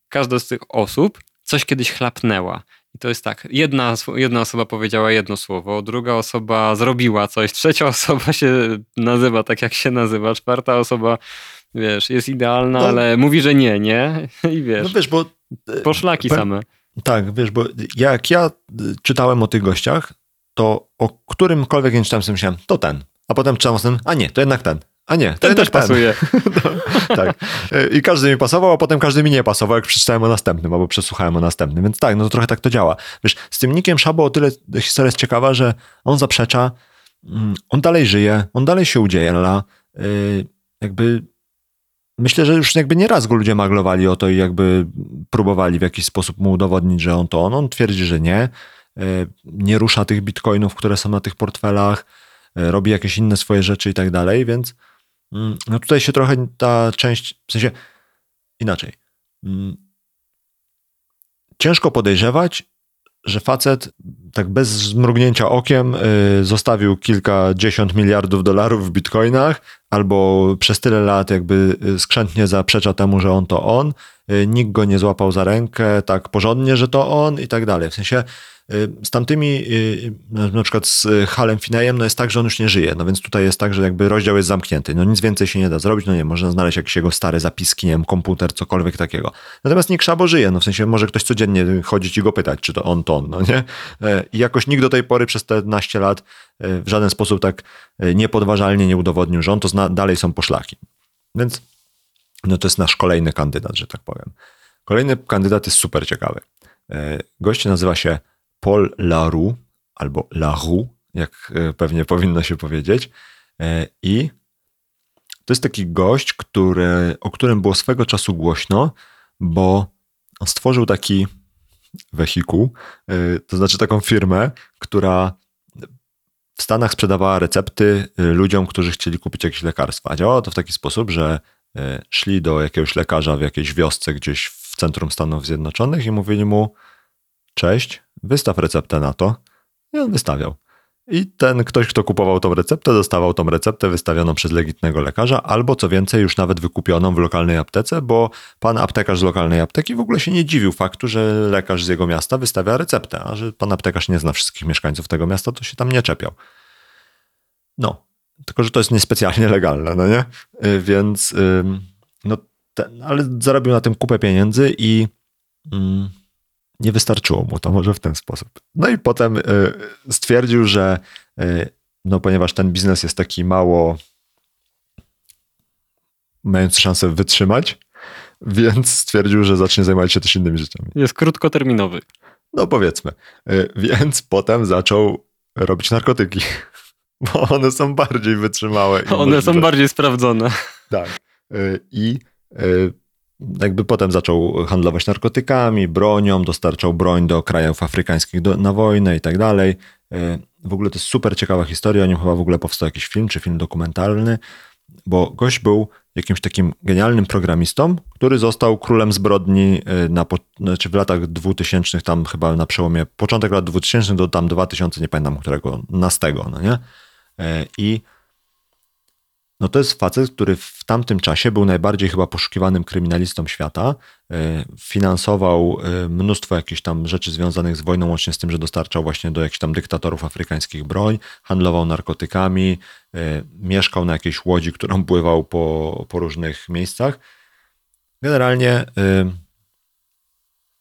każda z tych osób coś kiedyś chlapnęła i to jest tak, jedna, jedna osoba powiedziała jedno słowo, druga osoba zrobiła coś, trzecia (laughs) osoba się nazywa tak, jak się nazywa, czwarta osoba, wiesz, jest idealna, no, ale mówi, że nie, nie? (laughs) I wiesz, no wiesz bo, e, poszlaki same. Tak, wiesz, bo jak ja czytałem o tych gościach, to o którymkolwiek nie czytałem, sobie myślałem, to ten. A potem czytałem o tym, a nie, to jednak ten. A nie, ten też ten. pasuje. (laughs) no, tak. I każdy mi pasował, a potem każdy mi nie pasował, jak przeczytałem o następnym, albo przesłuchałem o następnym. Więc tak, no to trochę tak to działa. Wiesz, z tym Nikiem Szabo o tyle historia jest ciekawa, że on zaprzecza, mm, on dalej żyje, on dalej się udziela. Y, jakby myślę, że już jakby nieraz go ludzie maglowali o to i jakby próbowali w jakiś sposób mu udowodnić, że on to on. On twierdzi, że nie. Y, nie rusza tych bitcoinów, które są na tych portfelach, y, robi jakieś inne swoje rzeczy i tak dalej, więc no tutaj się trochę ta część, w sensie inaczej. Mm, ciężko podejrzewać, że facet tak bez zmrugnięcia okiem y, zostawił kilkadziesiąt miliardów dolarów w bitcoinach, albo przez tyle lat jakby y, skrzętnie zaprzecza temu, że on to on, y, nikt go nie złapał za rękę tak porządnie, że to on i tak dalej. W sensie z tamtymi, y, na przykład z Halem Finejem, no jest tak, że on już nie żyje. No więc tutaj jest tak, że jakby rozdział jest zamknięty. No nic więcej się nie da zrobić. No nie, można znaleźć jakieś jego stare zapiski, nie wiem, komputer, cokolwiek takiego. Natomiast Nick Szabo żyje. No w sensie może ktoś codziennie chodzić i go pytać, czy to on, to on, no nie? E, I jakoś nikt do tej pory przez te naście lat e, w żaden sposób tak e, niepodważalnie nie udowodnił, że on to zna, dalej są poszlaki. Więc No to jest nasz kolejny kandydat, że tak powiem. Kolejny kandydat jest super ciekawy. Gość nazywa się Paul Laroux, albo Laroux, jak e, pewnie powinno się powiedzieć. E, I to jest taki gość, który, o którym było swego czasu głośno, bo on stworzył taki wehikuł, to znaczy taką firmę, która w Stanach sprzedawała recepty ludziom, którzy chcieli kupić jakieś lekarstwa. Działało to w taki sposób, że szli do jakiegoś lekarza w jakiejś wiosce gdzieś w centrum Stanów Zjednoczonych i mówili mu: Cześć, wystaw receptę na to. I on wystawiał. I ten ktoś, kto kupował tą receptę, dostawał tą receptę wystawioną przez legitnego lekarza, albo co więcej, już nawet wykupioną w lokalnej aptece, bo pan aptekarz z lokalnej apteki w ogóle się nie dziwił faktu, że lekarz z jego miasta wystawia receptę, a że pan aptekarz nie zna wszystkich mieszkańców tego miasta, to się tam nie czepiał. No, tylko że to jest niespecjalnie legalne, no nie? Y, więc, no, ten, ale zarobił na tym kupę pieniędzy i. Mm, nie wystarczyło mu to może w ten sposób. No i potem y, stwierdził, że y, no ponieważ ten biznes jest taki mało mający szansę wytrzymać, (laughs) więc stwierdził, że zacznie zajmować się też innymi rzeczami. Jest krótkoterminowy. No powiedzmy. Y, więc potem zaczął robić narkotyki, (laughs) bo one są bardziej wytrzymałe. one możliwe. są bardziej sprawdzone. Tak. I jakby potem zaczął handlować narkotykami, bronią, dostarczał broń do krajów afrykańskich do, na wojnę i tak dalej. E, w ogóle to jest super ciekawa historia, o nim chyba w ogóle powstał jakiś film, czy film dokumentalny, bo gość był jakimś takim genialnym programistą, który został królem zbrodni e, na, znaczy w latach 2000, tam chyba na przełomie, początek lat 2000 do tam 2000, nie pamiętam którego, nastego, no nie? E, I no to jest facet, który w tamtym czasie był najbardziej chyba poszukiwanym kryminalistą świata. E, finansował e, mnóstwo jakichś tam rzeczy związanych z wojną, łącznie z tym, że dostarczał właśnie do jakichś tam dyktatorów afrykańskich broń, handlował narkotykami, e, mieszkał na jakiejś łodzi, którą (laughs) pływał po, po różnych miejscach. Generalnie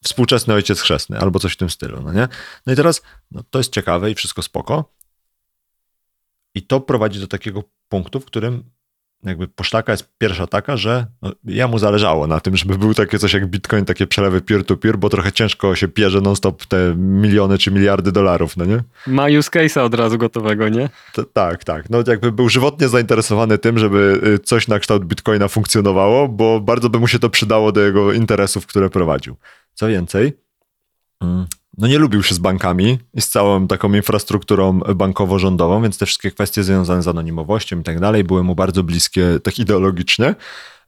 współczesny ojciec chrzestny, albo coś w tym stylu, no nie? No i teraz, no to jest ciekawe i wszystko spoko, i to prowadzi do takiego punktu, w którym jakby poszlaka jest pierwsza taka, że no, jemu zależało na tym, żeby był takie coś jak Bitcoin, takie przelewy peer-to-peer, bo trochę ciężko się pierze non-stop te miliony czy miliardy dolarów, no nie? Ma use case'a od razu gotowego, nie? Tak, tak. No jakby był żywotnie zainteresowany tym, żeby y, coś na kształt Bitcoina funkcjonowało, bo bardzo by mu się to przydało do jego interesów, które prowadził. Co więcej, mm, no nie lubił się z bankami i z całą taką infrastrukturą bankowo-rządową, więc te wszystkie kwestie związane z anonimowością i tak dalej były mu bardzo bliskie tak ideologicznie.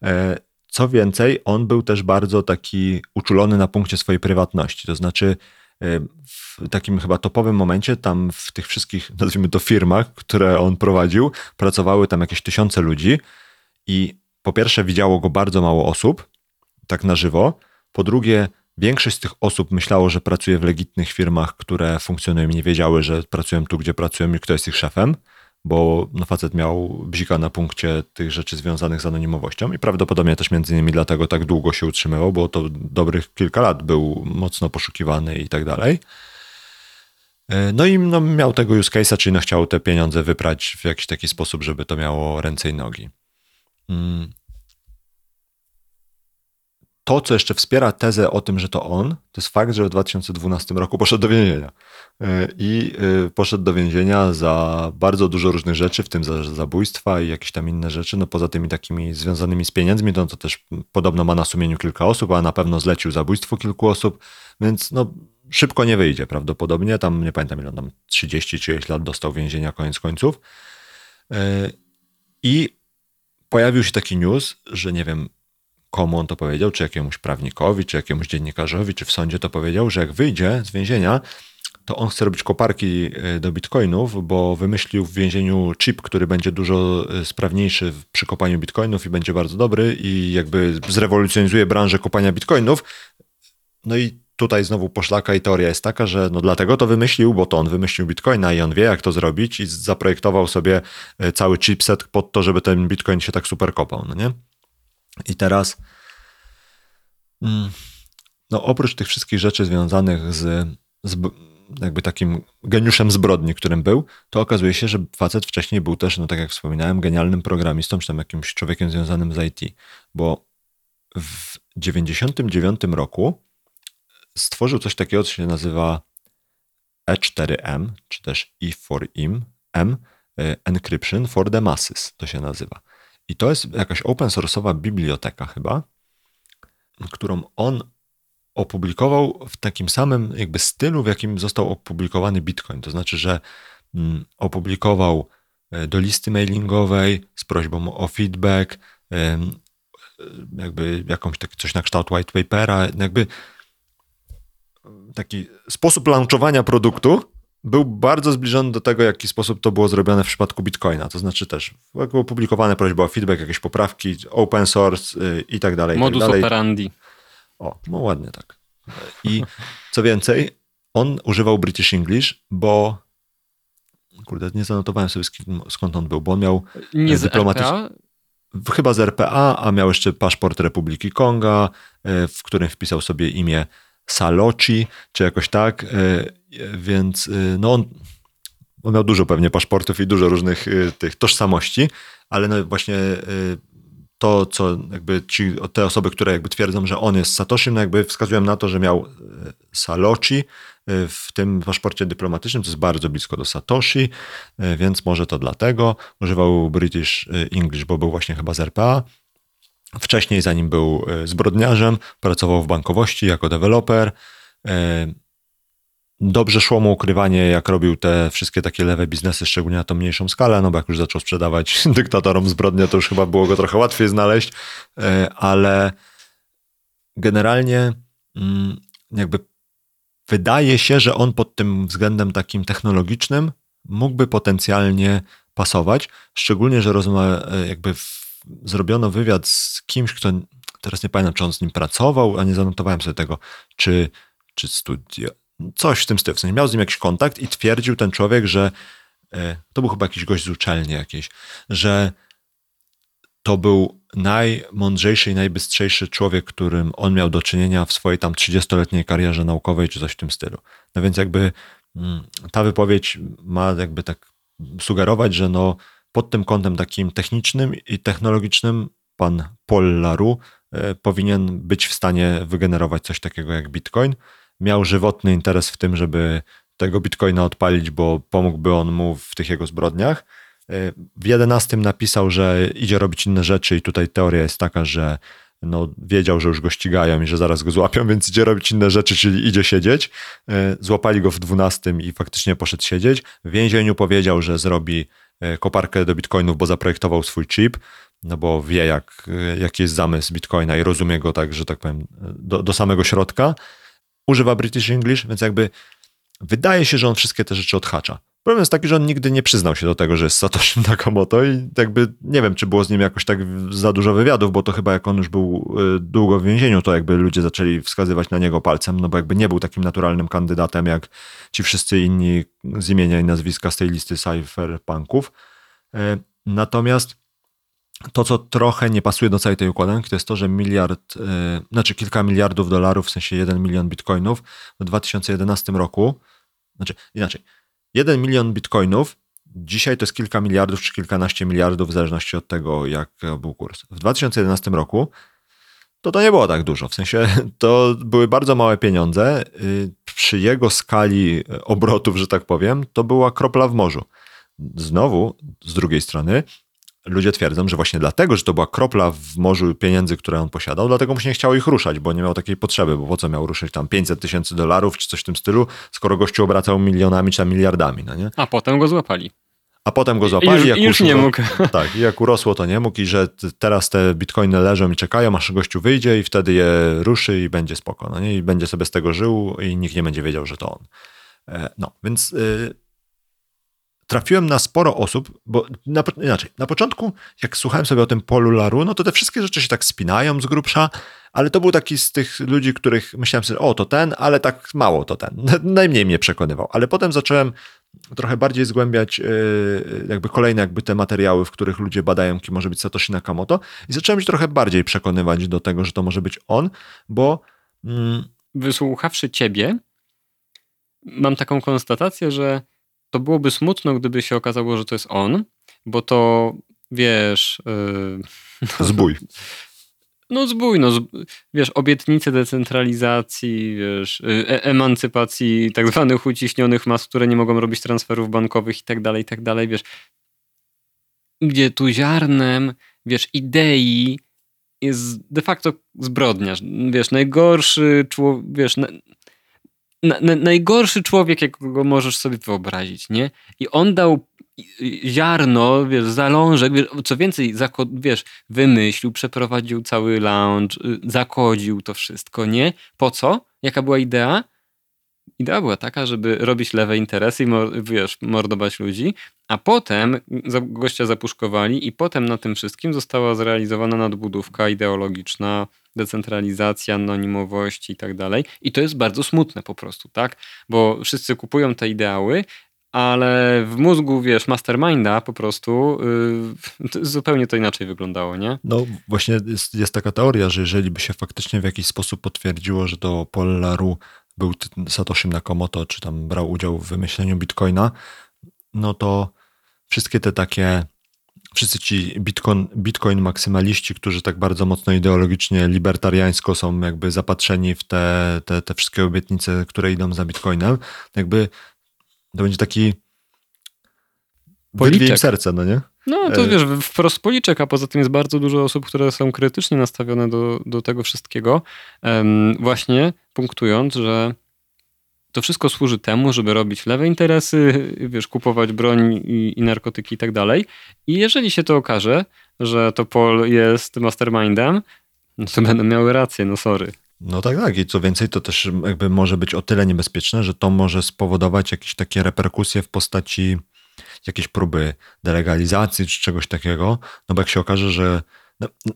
E, co więcej, on był też bardzo taki uczulony na punkcie swojej prywatności, to znaczy e, w takim chyba topowym momencie, tam w tych wszystkich, nazwijmy to firmach, które on prowadził, pracowały tam jakieś tysiące ludzi i po pierwsze widziało go bardzo mało osób, tak na żywo, po drugie Większość z tych osób myślało, że pracuje w legitnych firmach, które funkcjonują i nie wiedziały, że pracują tu, gdzie pracują i kto jest ich szefem, bo no, facet miał bzika na punkcie tych rzeczy związanych z anonimowością i prawdopodobnie też między innymi dlatego tak długo się utrzymywał, bo to dobrych kilka lat był mocno poszukiwany i tak dalej. E, no i no, miał tego use case'a, czyli no, chciał te pieniądze wyprać w jakiś taki sposób, żeby to miało ręce i nogi. To, co jeszcze wspiera tezę o tym, że to on, to jest fakt, że w 2012 roku poszedł do więzienia. E, I e, poszedł do więzienia za bardzo dużo różnych rzeczy, w tym za zabójstwa i jakieś tam inne rzeczy. No poza tymi takimi związanymi z pieniędzmi, to, to też podobno ma na sumieniu kilka osób, a na pewno zlecił zabójstwo kilku osób, więc no szybko nie wyjdzie prawdopodobnie. Tam nie pamiętam ile tam 30 czy lat dostał więzienia koniec końców. E, I pojawił się taki news, że nie wiem, komu on to powiedział, czy jakiemuś prawnikowi, czy jakiemuś dziennikarzowi, czy w sądzie to powiedział, że jak wyjdzie z więzienia, to on chce robić koparki e, do bitcoinów, bo wymyślił w więzieniu chip, który będzie dużo e, sprawniejszy przy kopaniu bitcoinów i będzie bardzo dobry i jakby zrewolucjonizuje branżę kopania bitcoinów. No i tutaj znowu poszlaka i teoria jest taka, że no dlatego to wymyślił, bo to on wymyślił bitcoina i on wie, jak to zrobić i zaprojektował sobie e, cały chipset pod to, żeby ten bitcoin się tak super kopał, no nie? I teraz, mm, no oprócz tych wszystkich rzeczy związanych z, z jakby takim geniuszem zbrodni, którym był, to okazuje się, że facet wcześniej był też, no tak jak wspominałem, genialnym programistą, czy tam jakimś człowiekiem związanym z IT, bo w 99 roku stworzył coś takiego, co się nazywa E4M, czy też E4M, M, e, Encryption for the Masses to się nazywa. I to jest jakaś open source'owa biblioteka chyba, którą on opublikował w takim samym jakby stylu, w jakim został opublikowany Bitcoin. To znaczy, że mm, opublikował e, do listy mailingowej z prośbą o feedback, jakby jakąś tak, coś na kształt white papera, jakby taki sposób launchowania produktu był bardzo zbliżony do tego, w jaki sposób to było zrobione w przypadku Bitcoina. To znaczy też były opublikowane prośby o feedback, jakieś poprawki, open source yy, i tak dalej. Modus tak dalej. operandi. O, no ładnie tak. I co więcej, on używał British English, bo kurde, nie zanotowałem sobie skąd on był, bo on miał nie z RPA? Chyba z RPA, a miał jeszcze paszport Republiki Konga, e, w którym wpisał sobie imię Saloci, czy jakoś tak, więc e, no on, on miał dużo pewnie paszportów i dużo różnych tych tożsamości, ale no właśnie to, co jakby ci, te osoby, które jakby twierdzą, że on jest Satoshim, no jakby wskazują na to, że miał e, Saloci e, w tym paszporcie dyplomatycznym, to jest bardzo blisko do Satoshi, e, więc może to dlatego. Używał British English, bo był właśnie chyba z RPA. Wcześniej, zanim był zbrodniarzem, pracował w bankowości jako deweloper dobrze szło mu ukrywanie, jak robił te wszystkie takie lewe biznesy, szczególnie na tą mniejszą skalę, no bo jak już zaczął sprzedawać (laughs) dyktatorom zbrodnie, to już chyba było go trochę łatwiej znaleźć, e, ale generalnie mm, jakby wydaje się, że on pod tym względem takim technologicznym mógłby potencjalnie pasować, szczególnie, że rozma- e, jakby w, zrobiono wywiad z kimś, kto teraz nie pamiętam, czy on z nim pracował, a nie zanotowałem sobie tego, czy, czy studio, Coś w tym stylu. W sensie miał z nim jakiś kontakt i twierdził ten człowiek, że e, to był chyba jakiś gość z uczelni jakiejś, że to był najmądrzejszy i najbystrzejszy człowiek, którym on miał do czynienia w swojej tam 30-letniej karierze naukowej, czy coś w tym stylu. No więc jakby mm, ta wypowiedź ma jakby tak sugerować, że no pod tym kątem takim technicznym i technologicznym pan Paul Laru e, powinien być w stanie wygenerować coś takiego jak Bitcoin miał żywotny interes w tym, żeby tego bitcoina odpalić, bo pomógłby on mu w tych jego zbrodniach. W 11 napisał, że idzie robić inne rzeczy i tutaj teoria jest taka, że no, wiedział, że już go ścigają i że zaraz go złapią, więc idzie robić inne rzeczy, czyli idzie siedzieć. Złapali go w 12 i faktycznie poszedł siedzieć. W więzieniu powiedział, że zrobi e, koparkę do bitcoinów, bo zaprojektował swój chip, no bo wie, jak, jaki jest zamysł bitcoina i rozumie go tak, że tak powiem, do, do samego środka używa British English, więc jakby wydaje się, że on wszystkie te rzeczy odhacza. Problem jest taki, że on nigdy nie przyznał się do tego, że jest Satoshi (laughs) Nakamoto i jakby nie wiem, czy było z nim jakoś tak za dużo wywiadów, bo to chyba jak on już był y, długo w więzieniu, to jakby ludzie zaczęli wskazywać na niego palcem, no bo jakby nie był takim naturalnym kandydatem jak ci wszyscy inni z imienia i nazwiska z tej listy cypherpunków. Y, natomiast to, co trochę nie pasuje do całej tej układanki, to jest to, że miliard, yy, znaczy kilka miliardów dolarów, w sensie 1 milion bitcoinów w 2011 roku, znaczy inaczej, 1 milion bitcoinów dzisiaj to jest kilka miliardów czy kilkanaście miliardów w zależności od tego, jak był kurs. W 2011 roku to to nie było tak dużo, w sensie (laughs) to były bardzo małe pieniądze. Yy, przy jego skali obrotów, że tak powiem, to była kropla w morzu. Znowu, z drugiej strony, ludzie twierdzą, że właśnie dlatego, że to była kropla w morzu pieniędzy, które on posiadał, dlatego mu się nie chciało ich ruszać, bo nie miał takiej potrzeby, bo po co miał ruszyć tam 500 tysięcy dolarów czy coś w tym stylu, skoro gościu obracał milionami czy tam miliardami, no nie? A potem go złapali. A potem go złapali. I już, już nie mógł. (laughs) Tak, i jak urosło, to nie mógł i że teraz te bitcoiny leżą i czekają, aż gościu wyjdzie i wtedy je ruszy i będzie spoko, no nie? I będzie sobie z tego żył i nikt nie będzie wiedział, że to on. E, no, więc... Yy, trafiłem na sporo osób, bo na, inaczej, na początku, jak słuchałem sobie o tym polu Laru, no to te wszystkie rzeczy się tak spinają z grubsza, ale to był taki z tych ludzi, których myślałem sobie, o to ten, ale tak mało to ten. (laughs) Najmniej mnie przekonywał. Ale potem zacząłem trochę bardziej zgłębiać yy, jakby kolejne jakby te materiały, w których ludzie badają, kim może być Satoshi Nakamoto i zacząłem się trochę bardziej przekonywać do tego, że to może być on, bo... Mm, Wysłuchawszy ciebie, mam taką konstatację, że to byłoby smutno, gdyby się okazało, że to jest on, bo to wiesz. Yy, (laughs) Zbój. No zbój, no, wiesz, obietnice decentralizacji, wiesz, e emancypacji tak zwanych uciśnionych mas, które nie mogą robić transferów bankowych i tak dalej, i tak dalej, wiesz. Gdzie tu ziarnem, wiesz, idei jest de facto zbrodniarz. Wiesz, najgorszy człowiek, wiesz, na, na, najgorszy człowiek, jakiego możesz sobie wyobrazić, nie? I on dał ziarno, wiesz, zalążek, wiesz, co więcej, wiesz, wymyślił, przeprowadził cały lounge, y, zakodził to wszystko, nie? Po co? Jaka była idea? Idea była taka, żeby robić lewe interesy i wiesz, mordować ludzi, a potem gościa zapuszkowali i potem na tym wszystkim została zrealizowana nadbudówka ideologiczna, decentralizacja, anonimowość i tak dalej. I to jest bardzo smutne po prostu, tak? Bo wszyscy kupują te ideały, ale w mózgu, wiesz, masterminda po prostu (laughs) yy, zupełnie to inaczej wyglądało, nie? No właśnie jest, jest taka teoria, że jeżeli by się faktycznie w jakiś sposób potwierdziło, że to Polaru był Satoshi Nakamoto, czy tam brał udział w wymyśleniu Bitcoina, no to wszystkie te takie, wszyscy ci Bitcoin, Bitcoin maksymaliści, którzy tak bardzo mocno ideologicznie, libertariańsko są jakby zapatrzeni w te, te, te wszystkie obietnice, które idą za Bitcoinem, jakby to będzie taki policzek. im serce, no nie? No to e, wiesz, wprost policzek, a poza tym jest bardzo dużo osób, które są krytycznie nastawione do, do tego wszystkiego, właśnie punktując, że to wszystko służy temu, żeby robić lewe interesy, wiesz, kupować broń i, i narkotyki i tak dalej. I jeżeli się to okaże, że to Paul jest mastermindem, no to będą miały rację, no sorry. No tak, tak. I co więcej, to też jakby może być o tyle niebezpieczne, że to może spowodować jakieś takie reperkusje w postaci jakiejś próby delegalizacji czy czegoś takiego. No bo jak się okaże, że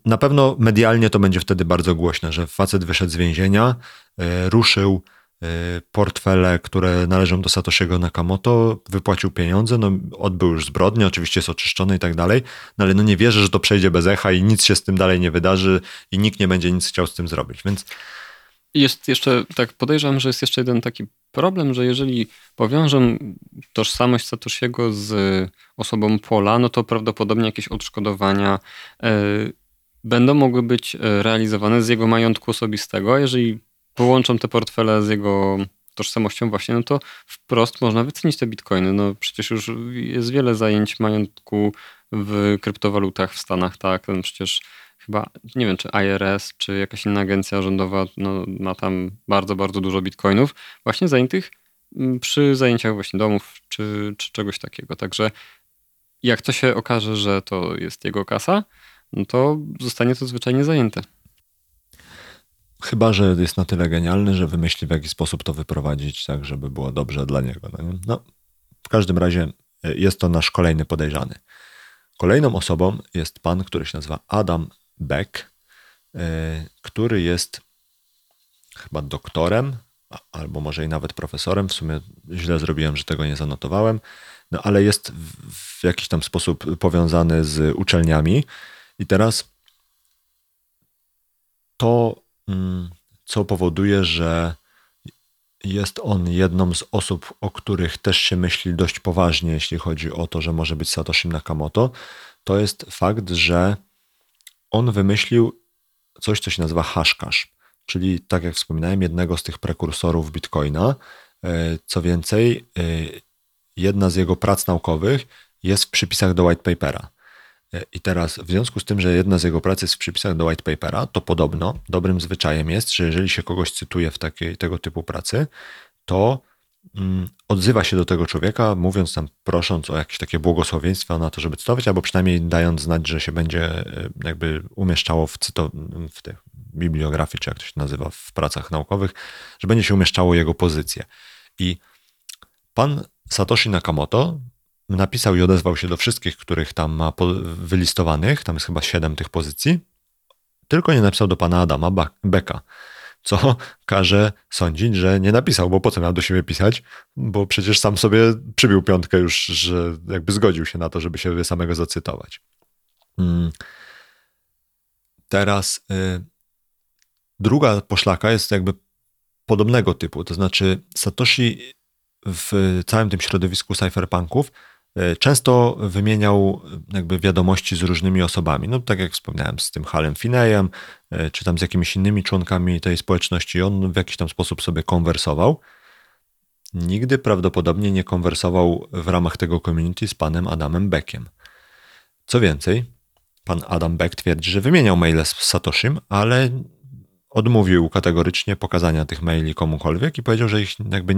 na pewno medialnie to będzie wtedy bardzo głośne, że facet wyszedł z więzienia, yy, ruszył yy, portfele, które należą do Satoshiego Nakamoto, wypłacił pieniądze, no odbył już zbrodnię, oczywiście jest oczyszczony i tak dalej, no ale no nie wierzę, że to przejdzie bez echa i nic się z tym dalej nie wydarzy i nikt nie będzie nic chciał z tym zrobić, więc jest jeszcze, tak podejrzewam, że jest jeszcze jeden taki problem, że jeżeli powiążę tożsamość Satoshiego z osobą Pola, no to prawdopodobnie jakieś odszkodowania e, będą mogły być e, realizowane z jego majątku osobistego. Jeżeli połączą te portfele z jego tożsamością właśnie, no to wprost można wycenić te bitcoiny. No przecież już jest wiele zajęć majątku w kryptowalutach w Stanach, tak? No przecież chyba, nie wiem, czy IRS, czy jakaś inna agencja rządowa no, ma tam bardzo, bardzo dużo bitcoinów, właśnie zajętych mm, przy zajęciach właśnie domów, czy, czy czegoś takiego. Także jak to się okaże, że to jest jego kasa, no to zostanie to zwyczajnie zajęte. Chyba, że jest na tyle genialny, że wymyśli w jaki sposób to wyprowadzić, tak żeby było dobrze dla niego. No, no, w każdym razie e, jest to nasz kolejny podejrzany. Kolejną osobą jest pan, który się nazywa Adam Beck, e, który jest chyba doktorem, albo może i nawet profesorem. W sumie źle zrobiłem, że tego nie zanotowałem, no ale jest w jakiś tam sposób powiązany z uczelniami. I teraz to, mm, co powoduje, że jest on jedną z osób, o których też się myśli dość poważnie, jeśli chodzi o to, że może być Satoshi Nakamoto, to jest fakt, że on wymyślił coś, co się nazywa hashcash, czyli tak jak wspominałem, jednego z tych prekursorów Bitcoina. E, co więcej, e, jedna z jego prac naukowych jest w przypisach do white papera. E, I teraz, w związku z tym, że jedna z jego prac jest w przypisach do white papera, to podobno dobrym zwyczajem jest, że jeżeli się kogoś cytuje w takiej, tego typu pracy, to Mm, odzywa się do tego człowieka, mówiąc tam, prosząc o jakieś takie błogosławieństwo na to, żeby cytować, albo przynajmniej dając znać, że się będzie e, jakby umieszczało w, cyto, w tej bibliografii, czy jak to się nazywa, w pracach naukowych, że będzie się umieszczało jego pozycję. I pan Satoshi Nakamoto napisał i odezwał się do wszystkich, których tam ma wylistowanych, tam jest chyba siedem tych pozycji, tylko nie napisał do pana Adama Beka co każe sądzić, że nie napisał, bo po co miał do siebie pisać, bo przecież sam sobie przybił piątkę już, że jakby zgodził się na to, żeby się samego zacytować. Mm. Teraz y, druga poszlaka jest jakby podobnego typu, to znaczy Satoshi w całym tym środowisku cypherpunków często wymieniał jakby wiadomości z różnymi osobami. No tak jak wspomniałem, z tym Halem Finejem, e, czy tam z jakimiś innymi członkami tej społeczności. On w jakiś tam sposób sobie konwersował. Nigdy prawdopodobnie nie konwersował w ramach tego community z panem Adamem Beckiem. Co więcej, pan Adam Beck twierdzi, że wymieniał maile z Satoshim, ale odmówił kategorycznie pokazania tych maili komukolwiek i powiedział, że ich jakby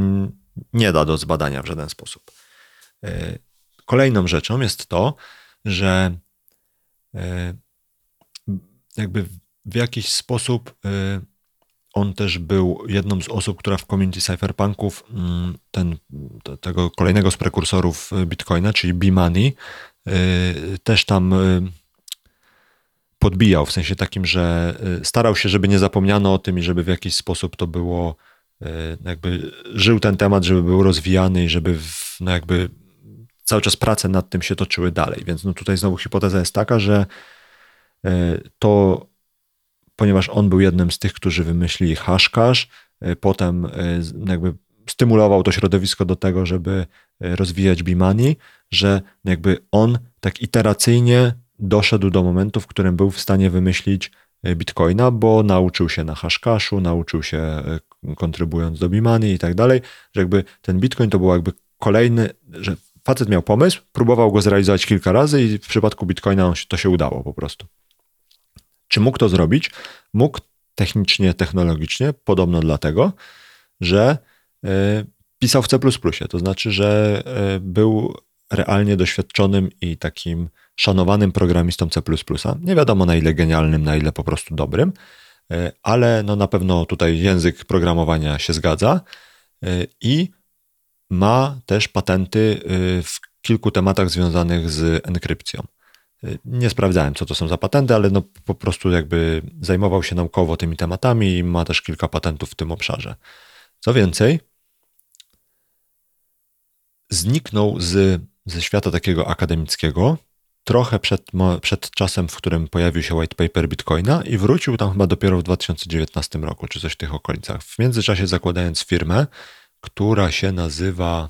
nie da do zbadania w żaden sposób. E, kolejną rzeczą jest to, że e, jakby w jakiś sposób e, on też był jedną z osób, która w community cypherpunków mm, ten, tego kolejnego z prekursorów Bitcoina, czyli B-Money, też tam podbijał, w sensie takim, że starał się, żeby nie zapomniano o tym i żeby w jakiś sposób to było, jakby żył ten temat, żeby był rozwijany i żeby w, no jakby cały czas prace nad tym się toczyły dalej. Więc no tutaj znowu hipoteza jest taka, że y, to, ponieważ on był jednym z tych, którzy wymyślili hashcash, potem jakby stymulował to środowisko do tego, żeby rozwijać Bimani, że jakby on tak iteracyjnie doszedł do momentu, w którym był w stanie wymyślić e, Bitcoina, bo nauczył się na hashcashu, nauczył się e, kontrybując do Bimani i tak dalej, że jakby ten Bitcoin to był jakby kolejny, że facet miał pomysł, próbował go zrealizować kilka razy i w przypadku Bitcoina to się udało po prostu. Czy mógł to zrobić? Mógł technicznie, technologicznie, podobno dlatego, że e, pisał w C++, to znaczy, że był realnie doświadczonym i takim szanowanym programistą C++. Nie wiadomo na ile genialnym, na ile po prostu dobrym, e, ale no na pewno tutaj język programowania się zgadza e, i ma też patenty e, w kilku tematach związanych z enkrypcją. Nie sprawdzałem, co to są za patenty, ale no po prostu jakby zajmował się naukowo tymi tematami i ma też kilka patentów w tym obszarze. Co więcej, zniknął z, ze świata takiego akademickiego trochę przed, przed czasem, w którym pojawił się white paper Bitcoina i wrócił tam chyba dopiero w 2019 roku, czy coś w tych okolicach. W międzyczasie zakładając firmę, która się nazywa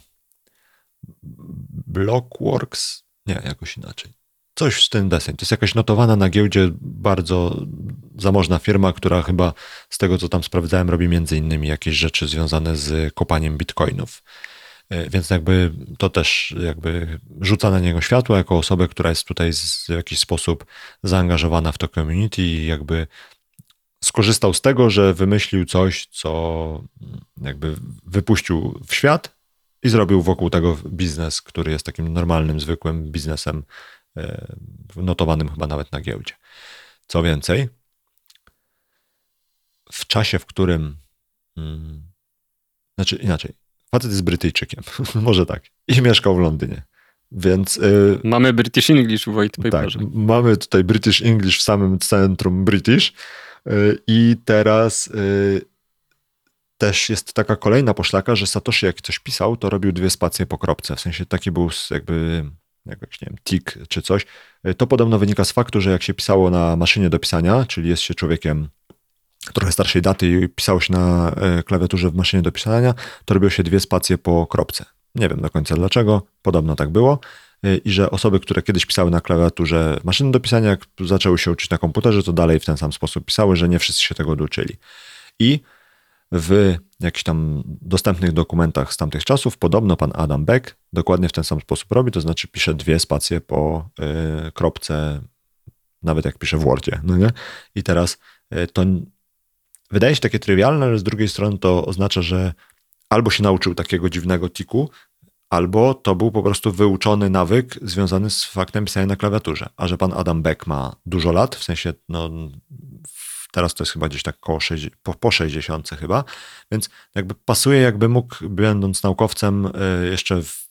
Blockworks, nie, jakoś inaczej. Coś z tym deseń. To jest jakaś notowana na giełdzie bardzo zamożna firma, która chyba z tego, co tam sprawdzałem, robi między innymi jakieś rzeczy związane z kopaniem bitcoinów. E, więc jakby to też jakby rzuca na niego światło jako osobę, która jest tutaj w jakiś sposób zaangażowana w to community i jakby skorzystał z tego, że wymyślił coś, co jakby wypuścił w świat i zrobił wokół tego biznes, który jest takim normalnym, zwykłym biznesem, e, notowanym chyba nawet na giełdzie. Co więcej, w czasie, w którym, hmm, znaczy inaczej, Facet jest Brytyjczykiem, (laughs) może tak. I mieszkał w Londynie. Więc. Yy, mamy British English w White Paperze. Tak, mamy tutaj British English w samym centrum British. Yy, I teraz yy, też jest taka kolejna poszlaka, że Satoshi jak coś pisał, to robił dwie spacje po kropce. W sensie taki był jakby nie wiem, tik czy coś. Y, to podobno wynika z faktu, że jak się pisało na maszynie do pisania, czyli jest się człowiekiem trochę starszej daty i pisało się na klawiaturze w maszynie do pisania, to robiło się dwie spacje po kropce. Nie wiem do końca dlaczego, podobno tak było. E, I że osoby, które kiedyś pisały na klawiaturze maszyny do pisania, jak zaczęły się uczyć na komputerze, to dalej w ten sam sposób pisały, że nie wszyscy się tego doczyli. I w jakichś tam dostępnych dokumentach z tamtych czasów podobno pan Adam Beck dokładnie w ten sam sposób robi, to znaczy pisze dwie spacje po y, kropce, nawet jak pisze w Wordzie. No nie? I teraz y, to wydaje się takie trywialne, ale z drugiej strony to oznacza, że albo się nauczył takiego dziwnego tiku, albo to był po prostu wyuczony nawyk związany z faktem pisania na klawiaturze. A że pan Adam Beck ma dużo lat, w sensie no, teraz to jest chyba gdzieś tak koło 60, po, po 60 chyba, więc jakby pasuje, jakby mógł, będąc naukowcem, y, jeszcze w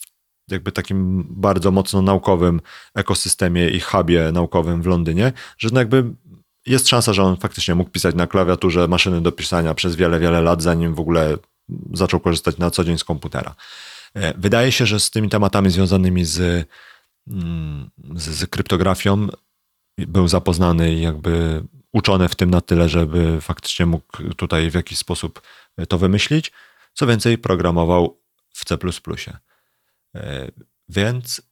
jakby takim bardzo mocno naukowym ekosystemie i hubie naukowym w Londynie, że no jakby jest szansa, że on faktycznie mógł pisać na klawiaturze maszyny do pisania przez wiele, wiele lat, zanim w ogóle zaczął korzystać na co dzień z komputera. E, wydaje się, że z tymi tematami związanymi z, mm, z, z kryptografią był zapoznany i jakby uczony w tym na tyle, żeby faktycznie mógł tutaj w jakiś sposób to wymyślić. Co więcej, programował w C. E, więc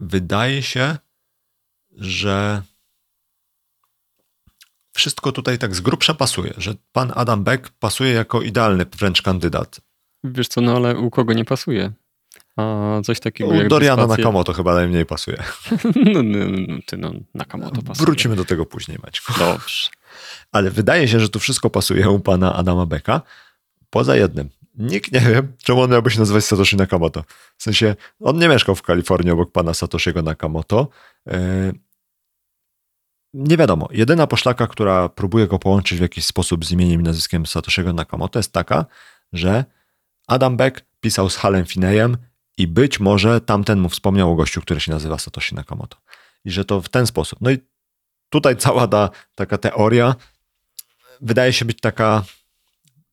wydaje się, że wszystko tutaj tak z grubsza pasuje, że pan Adam Beck pasuje jako idealny wręcz kandydat. Wiesz co, no ale u kogo nie pasuje? A coś takiego U jak Doriana Nakamoto chyba najmniej pasuje. (laughs) no, no, no, ty no, Nakamoto pasuje. Wrócimy do tego później, Maćku. Dobrze. (laughs) Ale wydaje się, że tu wszystko pasuje u pana Adama Becka, poza jednym. Nikt nie wie, czemu on miałby się nazywać Satoshi Nakamoto. W sensie, on nie mieszkał w Kalifornii obok pana Satoshiego Nakamoto. Yy, Nie wiadomo. Jedyna poszlaka, która próbuje go połączyć w jakiś sposób z imieniem i nazwiskiem Satoshiego Nakamoto jest taka, że Adam Beck pisał z Halem Finejem i być może tamten mu wspomniał o gościu, który się nazywa Satoshi Nakamoto. I że to w ten sposób. No i tutaj cała ta taka teoria wydaje się być taka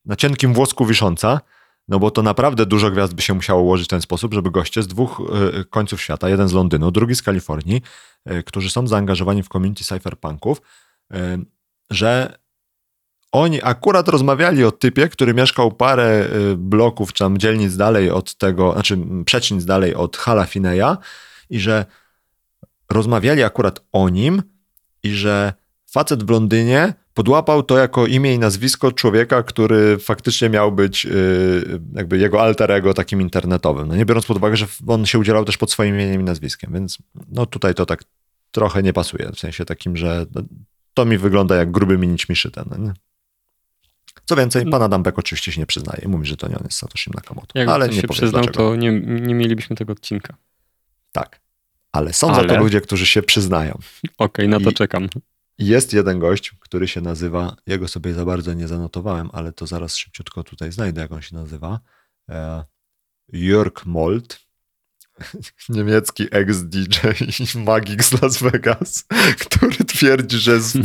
na cienkim włosku wisząca, no bo to naprawdę dużo gwiazd by się musiało ułożyć w ten sposób, żeby goście z dwóch y, końców świata, jeden z Londynu, drugi z Kalifornii, y, którzy są zaangażowani w community cypherpunków, y, że oni akurat rozmawiali o typie, który mieszkał parę y, bloków, czy tam dzielnic dalej od tego, znaczy przecznic dalej od Hala Fineya i że rozmawiali akurat o nim i że facet w Londynie podłapał to jako imię i nazwisko człowieka, który faktycznie miał być yy, jakby jego alter ego takim internetowym. No nie biorąc pod uwagę, że on się udzielał też pod swoim imieniem i nazwiskiem, więc no tutaj to tak trochę nie pasuje, w sensie takim, że no, to mi wygląda jak gruby minić miszyten. No nie? Co więcej, pan Adam Beck oczywiście się nie przyznaje. Mówi, że to nie on jest Satoshi Nakamoto. Jak ale nie się przyznał, dlaczego. to nie, nie mielibyśmy tego odcinka. Tak. Ale są za Ale- to ludzie, którzy się przyznają. Okej, na to I- czekam. Jest jeden gość, który się nazywa, jego sobie za bardzo nie zanotowałem, ale to zaraz szybciutko tutaj znajdę, jak on się nazywa. E, Jörg Molt, (laughs) niemiecki ex-DJ (laughs) magik z Las Vegas, (laughs) który twierdzi, że jest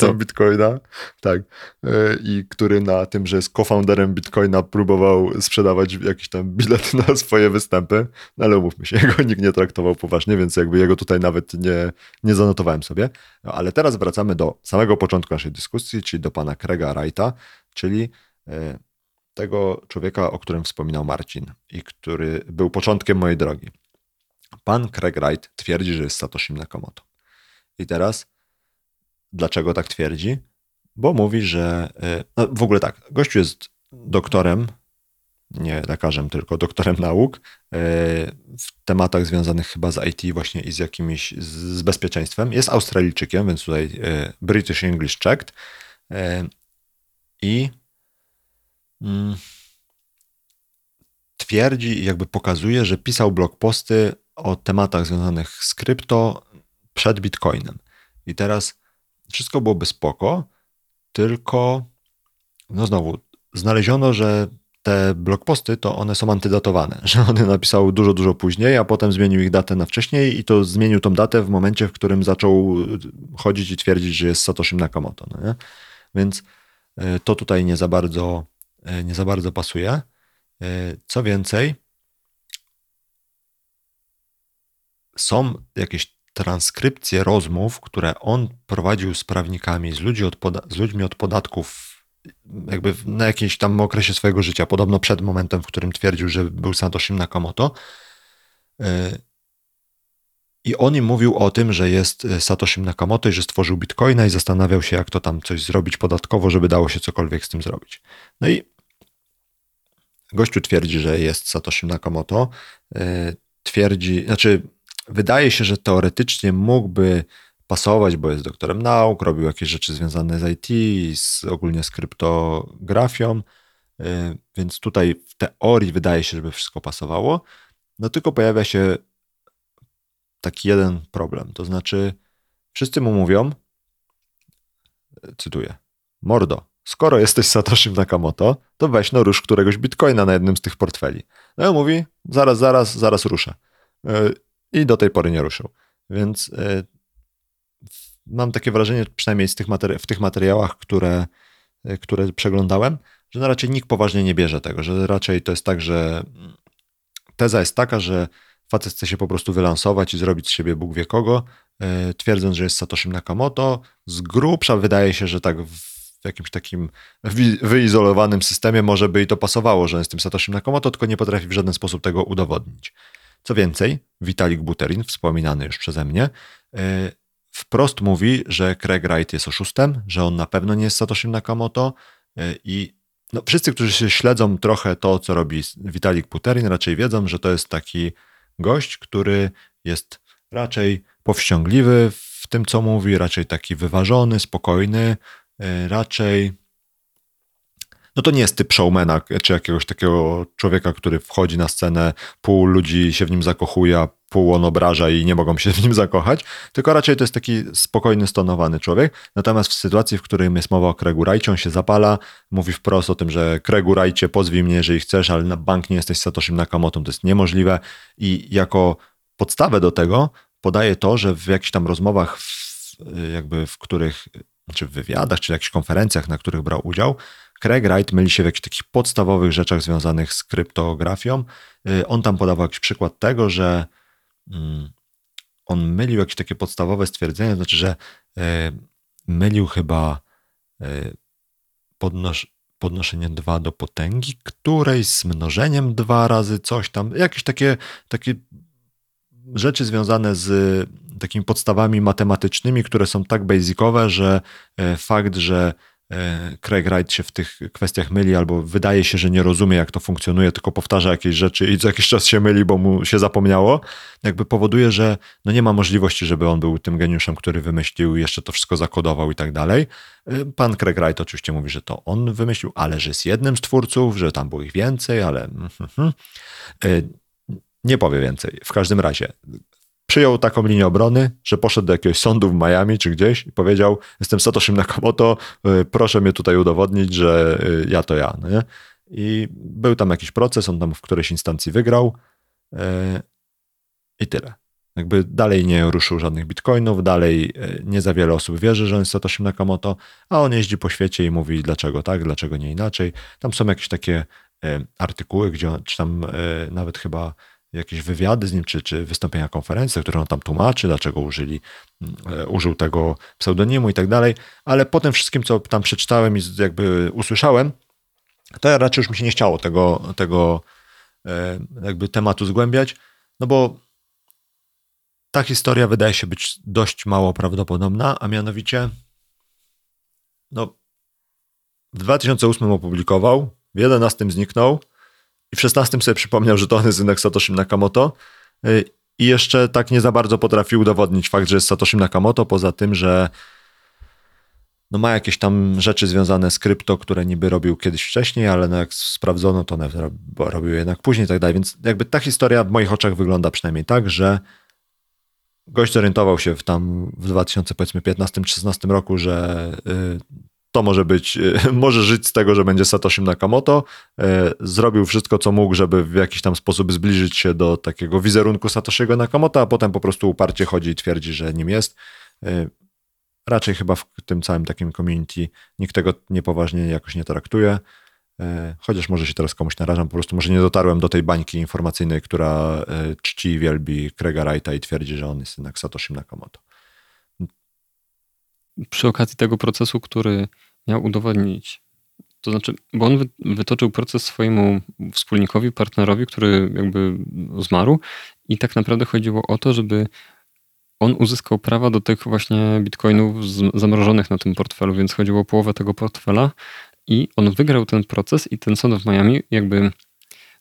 to. Bitcoina. Tak. E, I który na tym, że jest co-founderem Bitcoina, próbował sprzedawać jakieś tam bilety na swoje występy. No ale umówmy się, jego nikt nie traktował poważnie, więc jakby jego tutaj nawet nie, nie zanotowałem sobie. No, ale teraz wracamy do samego początku naszej dyskusji, czyli do pana Craiga Wrighta, czyli e, tego człowieka, o którym wspominał Marcin i który był początkiem mojej drogi. Pan Craig Wright twierdzi, że jest Satoshi Nakamoto. I teraz, dlaczego tak twierdzi? Bo mówi, że e, no w ogóle tak, gościu jest doktorem, nie lekarzem, tylko doktorem nauk e, w tematach związanych chyba z IT właśnie i z jakimiś, z- bezpieczeństwem. Jest Australijczykiem, więc tutaj e, British English checked. I mm, twierdzi i jakby pokazuje, że pisał blog posty o tematach związanych z krypto przed Bitcoinem. I teraz wszystko byłoby spoko, tylko no znowu znaleziono, że te blogposty to one są antydatowane, (laughs) że on je napisał dużo, dużo później, a potem zmienił ich datę na wcześniej i to zmienił tą datę w momencie, w którym zaczął chodzić i twierdzić, że jest Satoshi Nakamoto. No nie? Więc y, to tutaj nie za bardzo, y, nie za bardzo pasuje. Y, Co więcej, są jakieś transkrypcje rozmów, które on prowadził z prawnikami, z, ludzi od z ludźmi od podatków, jakby na jakimś tam okresie swojego życia, podobno przed momentem, w którym twierdził, że był Satoshi Nakamoto. Y, I on im mówił o tym, że jest y, Satoshi Nakamoto i że stworzył Bitcoina i zastanawiał się, jak to tam coś zrobić podatkowo, żeby dało się cokolwiek z tym zrobić. No i gościu twierdzi, że jest Satoshi Nakamoto. y, Twierdzi, znaczy wydaje się, że teoretycznie mógłby pasować, bo jest doktorem nauk, robił jakieś rzeczy związane z IT, z, ogólnie z kryptografią, y, więc tutaj w teorii wydaje się, żeby wszystko pasowało. No tylko pojawia się taki jeden problem, to znaczy wszyscy mu mówią, y, cytuję, mordo, skoro jesteś Satoshi Nakamoto, to weź no rusz któregoś bitcoina na jednym z tych portfeli. No i on mówi, zaraz, zaraz, zaraz ruszę. I do tej pory nie ruszył. Więc y, mam takie wrażenie, przynajmniej tych w tych materiałach, które, y, które przeglądałem, że no raczej nikt poważnie nie bierze tego, że raczej to jest tak, że mm, teza jest taka, że facet chce się po prostu wylansować i zrobić z siebie Bóg wie kogo, y, twierdząc, że jest Satoshi Nakamoto. Z grubsza wydaje się, że tak w jakimś takim wyizolowanym systemie może by i to pasowało, że jest tym Satoshi Nakamoto, tylko nie potrafi w żaden sposób tego udowodnić. Co więcej, Vitalik Buterin, wspominany już przeze mnie, e, wprost mówi, że Craig Wright jest oszustem, że on na pewno nie jest Satoshi Nakamoto e, i no, wszyscy, którzy się śledzą trochę to, co robi Vitalik Buterin, raczej wiedzą, że to jest taki gość, który jest raczej powściągliwy w tym, co mówi, raczej taki wyważony, spokojny, e, raczej no to nie jest typ showmana, czy jakiegoś takiego człowieka, który wchodzi na scenę, pół ludzi się w nim zakochuje, a pół on obraża i nie mogą się w nim zakochać, tylko raczej to jest taki spokojny, stonowany człowiek. Natomiast w sytuacji, w której jest mowa o Kregu Rajcie, on się zapala, mówi wprost o tym, że Kregu Rajcie, pozwij mnie, jeżeli chcesz, ale na bank nie jesteś Satoshim Nakamotą, to jest niemożliwe i jako podstawę do tego podaje to, że w jakichś tam rozmowach, w, jakby w których, czy w wywiadach, czy w jakichś konferencjach, na których brał udział, Craig Wright myli się w jakichś takich podstawowych rzeczach związanych z kryptografią. Y, on tam podawał jakiś przykład tego, że mm, on mylił jakieś takie podstawowe stwierdzenie, znaczy, że y, mylił chyba y, podnosz, podnoszenie 2 do potęgi której z mnożeniem 2 razy coś tam, jakieś takie, takie rzeczy związane z takimi podstawami matematycznymi, które są tak basicowe, że fakt, że Craig Wright się w tych kwestiach myli, albo wydaje się, że nie rozumie, jak to funkcjonuje, tylko powtarza jakieś rzeczy i co jakiś czas się myli, bo mu się zapomniało, jakby powoduje, że no nie ma możliwości, żeby on był tym geniuszem, który wymyślił, jeszcze to wszystko zakodował i tak dalej. E, pan Craig Wright oczywiście mówi, że to on wymyślił, ale że jest jednym z twórców, że tam było ich więcej, ale. Mhm. E, nie powie więcej. W każdym razie, przyjął taką linię obrony, że poszedł do jakiegoś sądu w Miami czy gdzieś i powiedział: Jestem Satoshi Nakamoto, y, proszę mnie tutaj udowodnić, że y, ja to ja. No? I był tam jakiś proces, on tam w którejś instancji wygrał y, i tyle. Jakby dalej nie ruszył żadnych bitcoinów, dalej nie za wiele osób wierzy, że on jest Satoshi Nakamoto, a on jeździ po świecie i mówi dlaczego tak, dlaczego nie inaczej. Tam są jakieś takie artykuły, gdzie, czy tam nawet chyba jakieś wywiady z nim, czy, czy wystąpienia konferencji, które on tam tłumaczy, dlaczego użyli, e, użył tego pseudonimu i tak dalej, ale po tym wszystkim, co tam przeczytałem i jakby usłyszałem, to ja raczej już mi się nie chciało tego, tego e, jakby tematu zgłębiać, no bo ta historia wydaje się być dość mało prawdopodobna, a mianowicie no, w 2008 opublikował, w 2011 zniknął, i w 16 sobie przypomniał, że to on jest synek Satoshi Nakamoto. Y, I jeszcze tak nie za bardzo potrafił udowodnić fakt, że jest Satoshi Nakamoto, poza tym, że no ma jakieś tam rzeczy związane z krypto, które niby robił kiedyś wcześniej, ale no jak sprawdzono, to robił jednak później i tak dalej. Więc jakby ta historia w moich oczach wygląda przynajmniej tak, że gość zorientował się w tam w 2015-2016 roku, że y, to może być, (laughs) może żyć z tego, że będzie Satoshim Nakamoto. E, zrobił wszystko, co mógł, żeby w jakiś tam sposób zbliżyć się do takiego wizerunku Satoshiego Nakamoto, a potem po prostu uparcie chodzi i twierdzi, że nim jest. E, raczej chyba w tym całym takim community nikt tego niepoważnie jakoś nie traktuje. E, chociaż może się teraz komuś narażam, po prostu może nie dotarłem do tej bańki informacyjnej, która czci i wielbi Craiga Wrighta i twierdzi, że on jest jednak Satoshim Nakamoto przy okazji tego procesu, który miał udowodnić, to znaczy, bo on wytoczył proces swojemu wspólnikowi, partnerowi, który jakby zmarł i tak naprawdę chodziło o to, żeby on uzyskał prawa do tych właśnie bitcoinów zamrożonych na tym portfelu, więc chodziło o połowę tego portfela i on wygrał ten proces i ten sąd w Miami jakby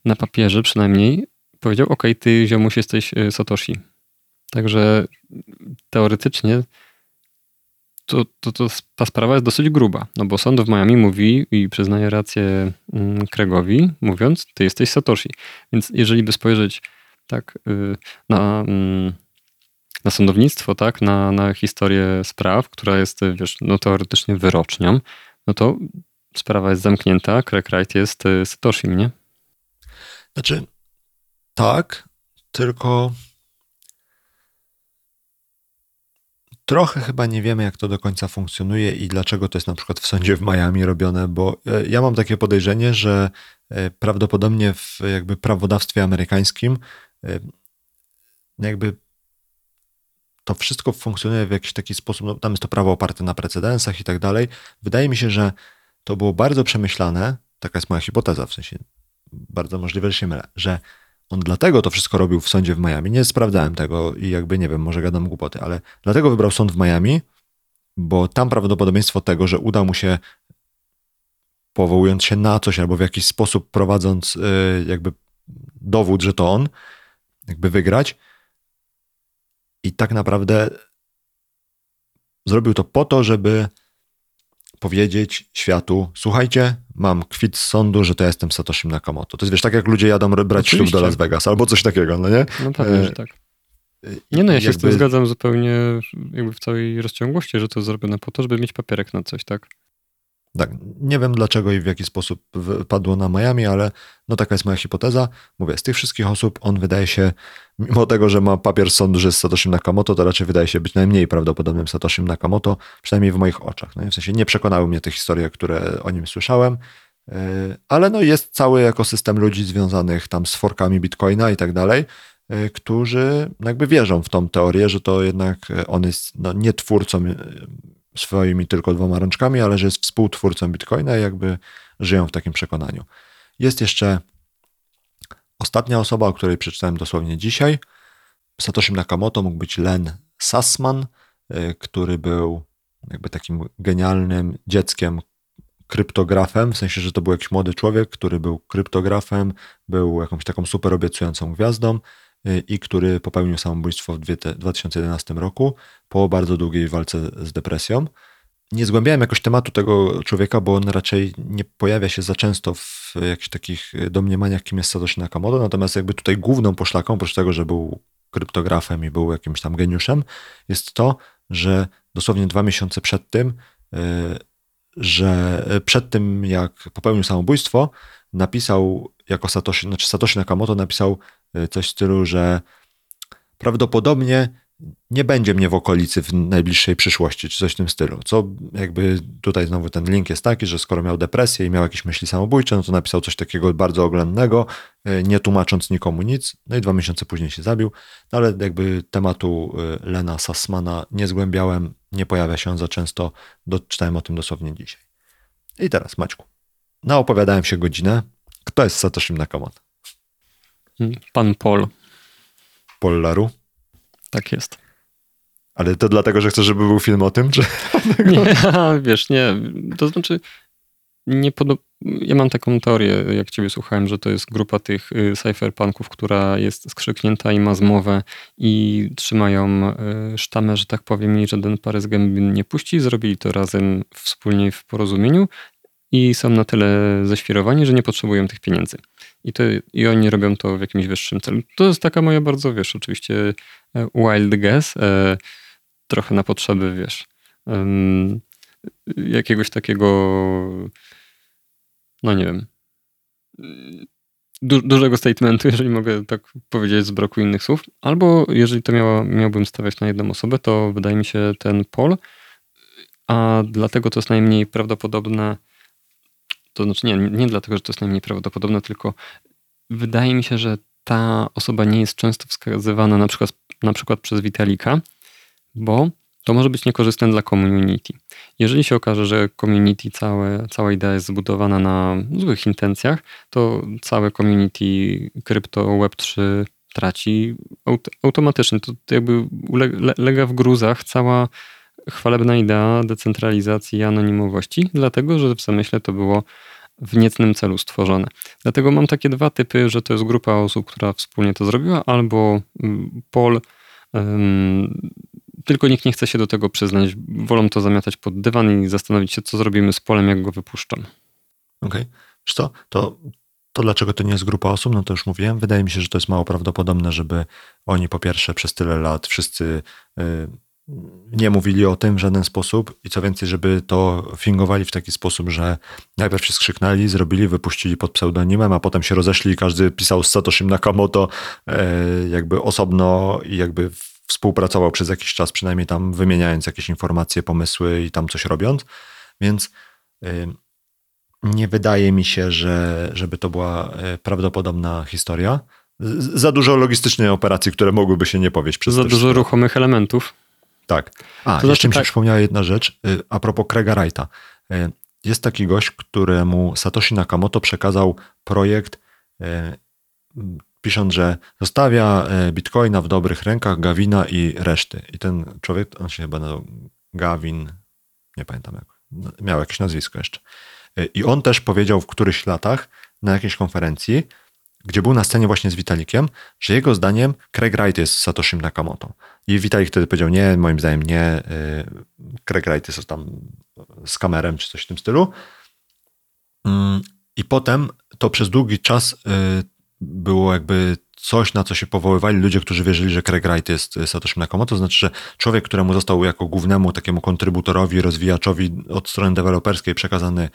na papierze przynajmniej powiedział, ok, ty ziomuś jesteś e, Satoshi. Także teoretycznie to, to, to, ta sprawa jest dosyć gruba, no bo sąd w Miami mówi i przyznaje rację mm, Kregowi, mówiąc, ty jesteś Satoshi. Więc jeżeli by spojrzeć tak y, na, mm, na sądownictwo, tak, na, na historię spraw, która jest, wiesz, no teoretycznie wyrocznią, no to sprawa jest zamknięta, Craig Wright jest y, Satoshi, nie? Znaczy, tak, tylko Trochę chyba nie wiemy, jak to do końca funkcjonuje i dlaczego to jest na przykład w sądzie w Miami robione, bo e, ja mam takie podejrzenie, że e, prawdopodobnie w jakby prawodawstwie amerykańskim e, jakby to wszystko funkcjonuje w jakiś taki sposób, no, tam jest to prawo oparte na precedensach i tak dalej. Wydaje mi się, że to było bardzo przemyślane, taka jest moja hipoteza, w sensie bardzo możliwe, że się mylę, że on dlatego to wszystko robił w sądzie w Miami. Nie sprawdzałem tego i jakby nie wiem, może gadam głupoty, ale dlatego wybrał sąd w Miami, bo tam prawdopodobieństwo tego, że uda mu się powołując się na coś albo w jakiś sposób prowadząc y, jakby dowód, że to on, jakby wygrać. I tak naprawdę zrobił to po to, żeby powiedzieć światu, słuchajcie, mam kwit z sądu, że to ja jestem Satoshi Nakamoto. To jest wiesz, tak jak ludzie jadą brać ślub do Las Vegas albo coś takiego, no nie? No pewnie, E, że tak. Nie no, ja się z tym jakby- zgadzam zupełnie jakby w całej rozciągłości, że to jest zrobione po to, żeby mieć papierek na coś, tak? Tak, nie wiem dlaczego i w jaki sposób padło na Miami, ale no taka jest moja hipoteza. Mówię, z tych wszystkich osób on wydaje się, mimo tego, że ma papier sądu, że jest Satoshi Nakamoto, to raczej wydaje się być najmniej prawdopodobnym Satoshi Nakamoto, przynajmniej w moich oczach. No i w sensie nie przekonały mnie te historie, które o nim słyszałem, yy, ale no jest cały ekosystem ludzi związanych tam z forkami Bitcoina i tak dalej, yy, którzy jakby wierzą w tą teorię, że to jednak on jest no, nie twórcą swoimi tylko dwoma rączkami, ale że jest współtwórcą Bitcoina i jakby żyją w takim przekonaniu. Jest jeszcze ostatnia osoba, o której przeczytałem dosłownie dzisiaj. Satoshi Nakamoto mógł być Len Sassman, y, który był jakby takim genialnym dzieckiem kryptografem, w sensie, że to był jakiś młody człowiek, który był kryptografem, był jakąś taką super obiecującą gwiazdą y, i który popełnił samobójstwo w dwie- 2011 roku po bardzo długiej walce z depresją. Nie zgłębiałem jakoś tematu tego człowieka, bo on raczej nie pojawia się za często w jakichś takich domniemaniach, kim jest Satoshi Nakamoto, natomiast jakby tutaj główną poszlaką, oprócz tego, że był kryptografem i był jakimś tam geniuszem, jest to, że dosłownie dwa miesiące przed tym, y, że przed tym, jak popełnił samobójstwo, napisał jako Satoshi, znaczy Satoshi Nakamoto napisał y, coś w stylu, że prawdopodobnie nie będzie mnie w okolicy w najbliższej przyszłości, czy coś w tym stylu. Co jakby tutaj znowu ten link jest taki, że skoro miał depresję i miał jakieś myśli samobójcze, no to napisał coś takiego bardzo oględnego, y, nie tłumacząc nikomu nic. No i dwa miesiące później się zabił. No ale jakby tematu y, Lena Sassmana nie zgłębiałem, nie pojawia się on za często, doczytałem o tym dosłownie dzisiaj. I teraz Maćku. Naopowiadałem się godzinę. Kto jest Satoshi Nakamoto? Pan Paul, Pollaru? Tak jest. Ale to dlatego, że chcesz, żeby był film o tym, czy... (laughs) Nie, wiesz, nie, to znaczy nie podob... Ja mam taką teorię, jak ciebie słuchałem, że to jest grupa tych y, cypherpunków, która jest skrzyknięta i ma zmowę i trzymają y, sztamę, że tak powiem, i żaden parę z gęby nie puści. Zrobili to razem wspólnie w porozumieniu i są na tyle zaświrowani, że nie potrzebują tych pieniędzy. I, to, I oni robią to w jakimś wyższym celu. To jest taka moja bardzo, wiesz, oczywiście wild guess, e, trochę na potrzeby, wiesz, jakiegoś takiego, no nie wiem, du, dużego statementu, (laughs) jeżeli mogę tak powiedzieć z braku innych słów. Albo jeżeli to miała, miałbym stawiać na jedną osobę, to wydaje mi się ten Paul, a dlatego to jest najmniej prawdopodobne, to znaczy nie, nie dlatego, że to jest najmniej prawdopodobne, tylko wydaje mi się, że ta osoba nie jest często wskazywana na przykład, na przykład przez Vitalika, bo to może być niekorzystne dla community. Jeżeli się okaże, że community, całe, cała idea jest zbudowana na złych intencjach, to całe community krypto Web3 traci aut automatycznie. To jakby ulega lega w gruzach cała chwalebna idea decentralizacji i anonimowości, dlatego że w zamyśle to było w niecnym celu stworzone. Dlatego mam takie dwa typy, że to jest grupa osób, która wspólnie to zrobiła, albo mm, Paul, um, tylko nikt nie chce się do tego przyznać. Wolą to zamiatać pod dywan i zastanowić się, co zrobimy z Polem, jak go wypuszczą. Okej. Okay. Wiesz co, to, to dlaczego to nie jest grupa osób, no to już mówiłem. Wydaje mi się, że to jest mało prawdopodobne, żeby oni po pierwsze przez tyle lat wszyscy y, nie mówili o tym w żaden sposób i co więcej, żeby to fingowali w taki sposób, że najpierw się skrzyknęli, zrobili, wypuścili pod pseudonimem, a potem się rozeszli i każdy pisał z Satoshim Nakamoto y, jakby osobno i jakby współpracował przez jakiś czas, przynajmniej tam wymieniając jakieś informacje, pomysły i tam coś robiąc. Więc y, nie wydaje mi się, że, żeby to była y, prawdopodobna historia. Za dużo logistycznej operacji, które mogłyby się nie powieść przez Za dużo ruchomych elementów. Tak. A, To jeszcze znaczy mi się tak- przypomniała jedna rzecz y, a propos Craiga Wrighta. Y, Jest taki gość, któremu Satoshi Nakamoto przekazał projekt y, pisząc, że zostawia bitcoina w dobrych rękach Gawina i reszty. I ten człowiek, on się chyba nazywał Gawin, nie pamiętam jak, miał jakieś nazwisko jeszcze. I on też powiedział w którychś latach na jakiejś konferencji, gdzie był na scenie właśnie z Vitalikiem, że jego zdaniem Craig Wright jest Satoshim Nakamoto. I Vitalik wtedy powiedział, nie, moim zdaniem nie, Craig Wright jest tam z kamerem czy coś w tym stylu. Mm, I potem to przez długi czas było jakby coś, na co się powoływali ludzie, którzy wierzyli, że Craig Wright jest Satoshi Nakamoto, to znaczy, że człowiek, któremu został jako głównemu takiemu kontrybutorowi, rozwijaczowi od strony deweloperskiej przekazany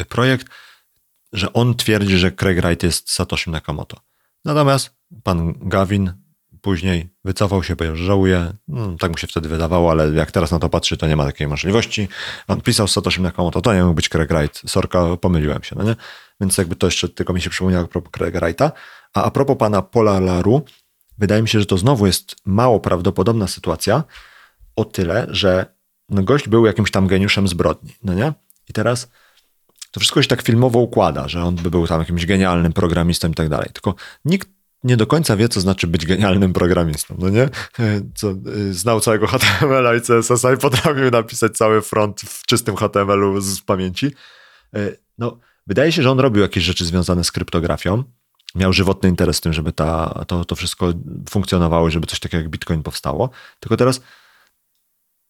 y, projekt, że on twierdzi, że Craig Wright jest Satoshi Nakamoto. Natomiast pan Gavin później wycofał się, powiedział, że żałuje. No, tak mu się wtedy wydawało, ale jak teraz na to patrzy, to nie ma takiej możliwości. On pisał z Satoshi Nakamoto, to nie mógł być Craig Wright. Sorka, pomyliłem się, no nie? Więc jakby to jeszcze tylko mi się przypomniało a propos Craig Wrighta. A a propos pana Paula Laru, wydaje mi się, że to znowu jest mało prawdopodobna sytuacja, o tyle, że no gość był jakimś tam geniuszem zbrodni, no nie? I teraz to wszystko się tak filmowo układa, że on by był tam jakimś genialnym programistą i tak dalej. Tylko nikt nie do końca wie, co znaczy być genialnym programistą, no nie? Co, y, znał całego HTML-a i CSS-a i potrafił napisać cały front w czystym HTML-u z pamięci. Y, no, wydaje się, że on robił jakieś rzeczy związane z kryptografią, miał żywotny interes w tym, żeby ta, to, to wszystko funkcjonowało, żeby coś takiego jak Bitcoin powstało. Tylko teraz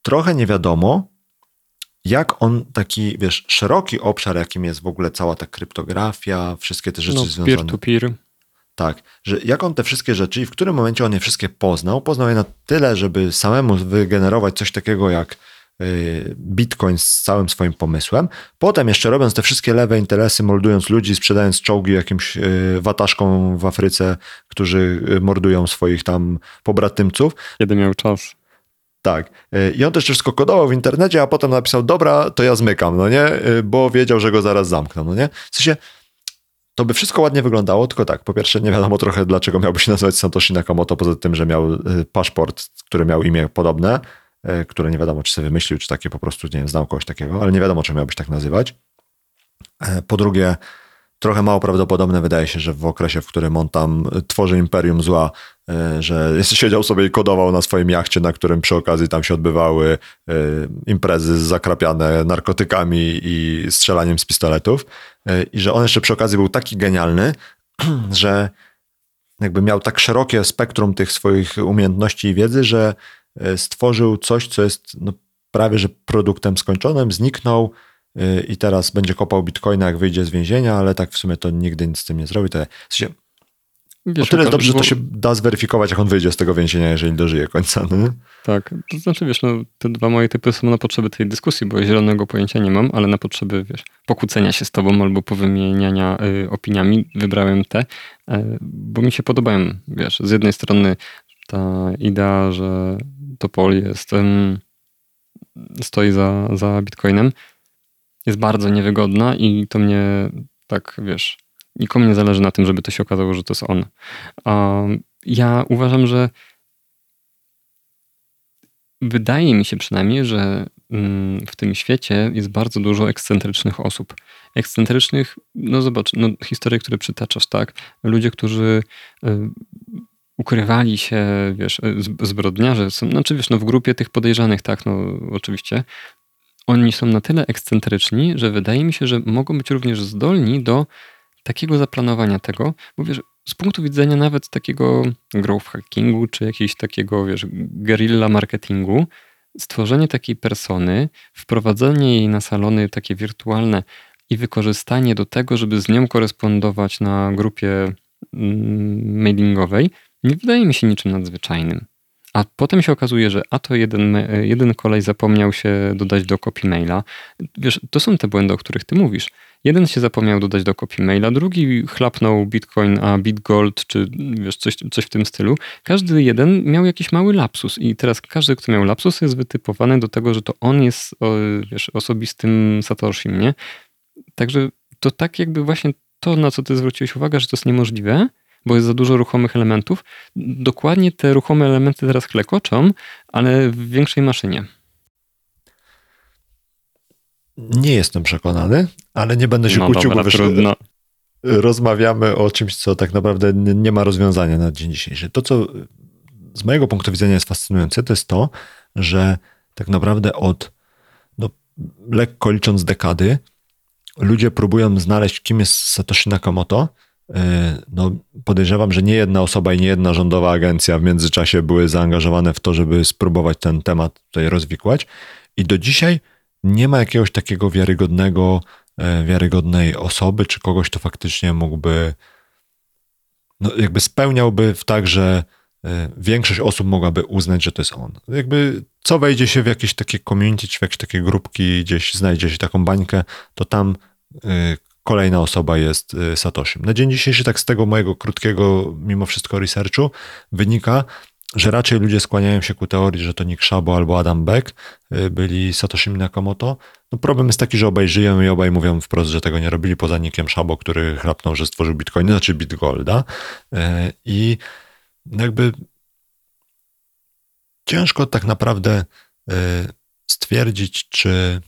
trochę nie wiadomo, jak on taki, wiesz, szeroki obszar, jakim jest w ogóle cała ta kryptografia, wszystkie te rzeczy no, związane. Peer-to-peer. Tak, że jak on te wszystkie rzeczy i w którym momencie on je wszystkie poznał, poznał je na tyle, żeby samemu wygenerować coś takiego jak Y, Bitcoin z całym swoim pomysłem. Potem jeszcze robiąc te wszystkie lewe interesy, moldując ludzi, sprzedając czołgi jakimś y, wataszkom w Afryce, którzy y, mordują swoich tam pobratymców. Kiedy miał czas. Tak. I on też wszystko kodował w internecie, a potem napisał, dobra, to ja zmykam, no nie? Bo wiedział, że go zaraz zamkną, no nie? W sensie, to by wszystko ładnie wyglądało, tylko tak, po pierwsze nie wiadomo trochę, dlaczego miałby się (laughs) nazywać Satoshi Nakamoto, poza tym, że miał paszport, który miał imię podobne, E, które nie wiadomo, czy sobie wymyślił, czy takie po prostu, nie wiem, znał kogoś takiego, ale nie wiadomo, czy miałbyś tak nazywać. E, po drugie, trochę mało prawdopodobne wydaje się, że w okresie, w którym on tam tworzy imperium zła, że siedział sobie i kodował na swoim jachcie, na którym przy okazji tam się odbywały imprezy zakrapiane narkotykami i strzelaniem z pistoletów i że on jeszcze przy okazji był taki genialny, (clears throat) że jakby miał tak szerokie spektrum tych swoich umiejętności i wiedzy, że E, stworzył coś, co jest no, prawie że produktem skończonym, zniknął e, i teraz będzie kopał bitcoina, jak wyjdzie z więzienia, ale tak w sumie to nigdy nic z tym nie zrobi. W sensie, Wiesz, o tyle jest dobrze, że to się da zweryfikować, jak on wyjdzie z tego więzienia, jeżeli dożyje końca. No? Tak, to znaczy, wiesz, no, te dwa moje typy są na potrzeby tej dyskusji, bo zielonego pojęcia nie mam, ale na potrzeby, wiesz, pokłócenia się z tobą albo powymieniania y, opiniami wybrałem te, y, bo mi się podobają, wiesz, z jednej strony ta idea, że Topol jest, stoi za, za Bitcoinem, jest bardzo niewygodna i to mnie tak, wiesz, nikomu nie zależy na tym, żeby to się okazało, że to jest on. Ja uważam, że wydaje mi się przynajmniej, że mm, w tym świecie jest bardzo dużo ekscentrycznych osób. Ekscentrycznych, no zobacz, no, historie, które przytaczasz, tak? Ludzie, którzy y, ukrywali się, wiesz, zbrodniarze, są, znaczy wiesz, no w grupie tych podejrzanych, tak, no oczywiście, oni są na tyle ekscentryczni, że wydaje mi się, że mogą być również zdolni do takiego zaplanowania tego, bo wiesz, z punktu widzenia nawet takiego growth hackingu, czy jakiegoś takiego, wiesz, guerrilla marketingu, stworzenie takiej persony, wprowadzenie jej na salony takie wirtualne i wykorzystanie do tego, żeby z nią korespondować na grupie mm, mailingowej, nie wydaje mi się niczym nadzwyczajnym. A potem się okazuje, że a to jeden, jeden kolej zapomniał się dodać do copy maila. Wiesz, to są te błędy, o których ty mówisz. Jeden się zapomniał dodać do copy maila, drugi chlapnął bitcoin, a bitgold, czy wiesz, coś, coś w tym stylu. Każdy jeden miał jakiś mały lapsus i teraz każdy, kto miał lapsus jest wytypowany do tego, że to on jest wiesz, osobistym Satoshim, nie? Także to tak jakby właśnie to, na co ty zwróciłeś uwagę, że to jest niemożliwe, bo jest za dużo ruchomych elementów. Dokładnie te ruchome elementy teraz klekoczą, ale w większej maszynie. Nie jestem przekonany, ale nie będę się no kłócił, dobra, bo trudno. rozmawiamy o czymś, co tak naprawdę nie ma rozwiązania na dzień dzisiejszy. To, co z mojego punktu widzenia jest fascynujące, to jest to, że tak naprawdę od no, lekko licząc dekady, ludzie próbują znaleźć, kim jest Satoshi Nakamoto. No, podejrzewam, że nie jedna osoba i nie jedna rządowa agencja w międzyczasie były zaangażowane w to, żeby spróbować ten temat tutaj rozwikłać. I do dzisiaj nie ma jakiegoś takiego wiarygodnego, wiarygodnej osoby, czy kogoś, kto faktycznie mógłby, no jakby spełniałby w tak, że większość osób mogłaby uznać, że to jest on. Jakby co wejdzie się w jakieś takie community, czy w jakieś takie grupki, gdzieś znajdzie się taką bańkę, to tam kolejna osoba jest Satoshi. Na dzień dzisiejszy, tak z tego mojego krótkiego, mimo wszystko researchu, wynika, że raczej ludzie skłaniają się ku teorii, że to Nick Szabo albo Adam Beck byli Satoshi Nakamoto. No problem jest taki, że obaj żyją i obaj mówią wprost, że tego nie robili, poza Nickiem Szabo, który chrapnął, że stworzył Bitcoin, znaczy Bitgolda. I jakby ciężko tak naprawdę stwierdzić, czy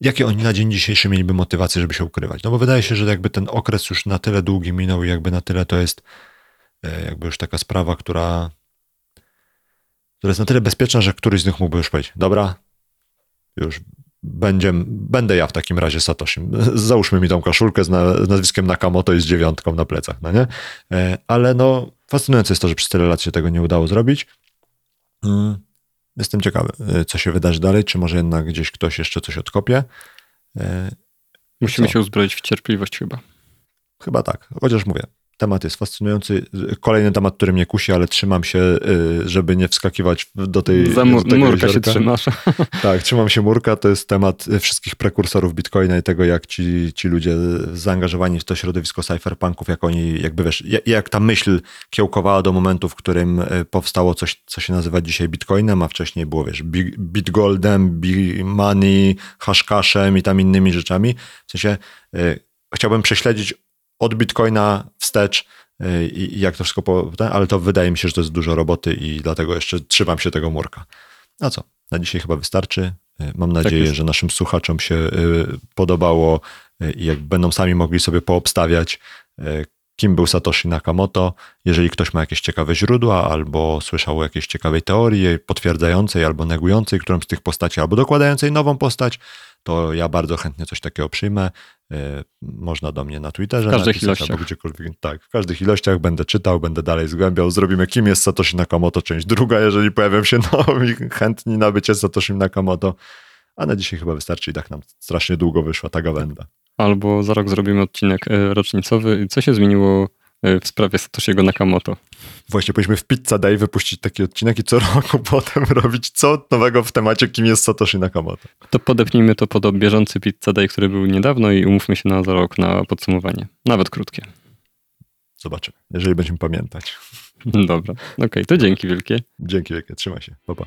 jakie oni na dzień dzisiejszy mieliby motywację, żeby się ukrywać. No bo wydaje się, że jakby ten okres już na tyle długi minął i jakby na tyle to jest jakby już taka sprawa, która, która jest na tyle bezpieczna, że któryś z nich mógłby już powiedzieć, dobra, już będzie, będę ja w takim razie Satoshi. (laughs) Załóżmy mi tą koszulkę z, na, z nazwiskiem Nakamoto i z dziewiątką na plecach, no nie? Ale no, fascynujące jest to, że przez tyle lat się tego nie udało zrobić. Jestem ciekawy, co się wydarzy dalej, czy może jednak gdzieś ktoś jeszcze coś odkopie. Musimy Co? się uzbroić w cierpliwość chyba. Chyba tak, chociaż mówię, temat jest fascynujący. Kolejny temat, który mnie kusi, ale trzymam się, żeby nie wskakiwać do tej Za mur, do murka się jeziorka. trzymasz. (laughs) Tak, trzymam się murka. To jest temat wszystkich prekursorów Bitcoina i tego, jak ci, ci ludzie zaangażowani w to środowisko cypherpunków, jak oni, jakby wiesz, jak, ta myśl kiełkowała do momentu, w którym powstało coś, co się nazywa dzisiaj Bitcoinem, a wcześniej było, wiesz, Bi- Bitgoldem, Money, Hashcashem i tam innymi rzeczami. W sensie y, chciałbym prześledzić od Bitcoina wstecz i, i jak to wszystko, po, ale to wydaje mi się, że to jest dużo roboty i dlatego jeszcze trzymam się tego murka. A co? Na dzisiaj chyba wystarczy. Mam nadzieję, jest. że naszym słuchaczom się y, podobało y, i jak będą sami mogli sobie poobstawiać, y, kim był Satoshi Nakamoto. Jeżeli ktoś ma jakieś ciekawe źródła albo słyszał o jakiejś ciekawej teorii potwierdzającej albo negującej którąś z tych postaci, albo dokładającej nową postać, to ja bardzo chętnie coś takiego przyjmę. Y, Można do mnie na Twitterze W każdych napisać, ilościach. albo gdziekolwiek. Tak, w każdych ilościach będę czytał, będę dalej zgłębiał. Zrobimy kim jest Satoshi Nakamoto, część druga, jeżeli pojawią się (laughs) nowi chętni na bycie Satoshi Nakamoto. A na dzisiaj chyba wystarczy i tak nam strasznie długo wyszła ta gawenda. Albo za rok zrobimy odcinek e, rocznicowy. Co się zmieniło e, w sprawie Satoshiego Nakamoto? Właśnie powinniśmy w Pizza Day wypuścić taki odcinek i co roku (laughs) potem robić co nowego w temacie, kim jest Satoshi Nakamoto. To podepnijmy to pod bieżący Pizza Day, który był niedawno i umówmy się na za rok na podsumowanie. Nawet krótkie. Zobaczymy, jeżeli będziemy pamiętać. (laughs) Dobra, okej, to dzięki wielkie. Dzięki wielkie, trzymaj się. Pa, pa.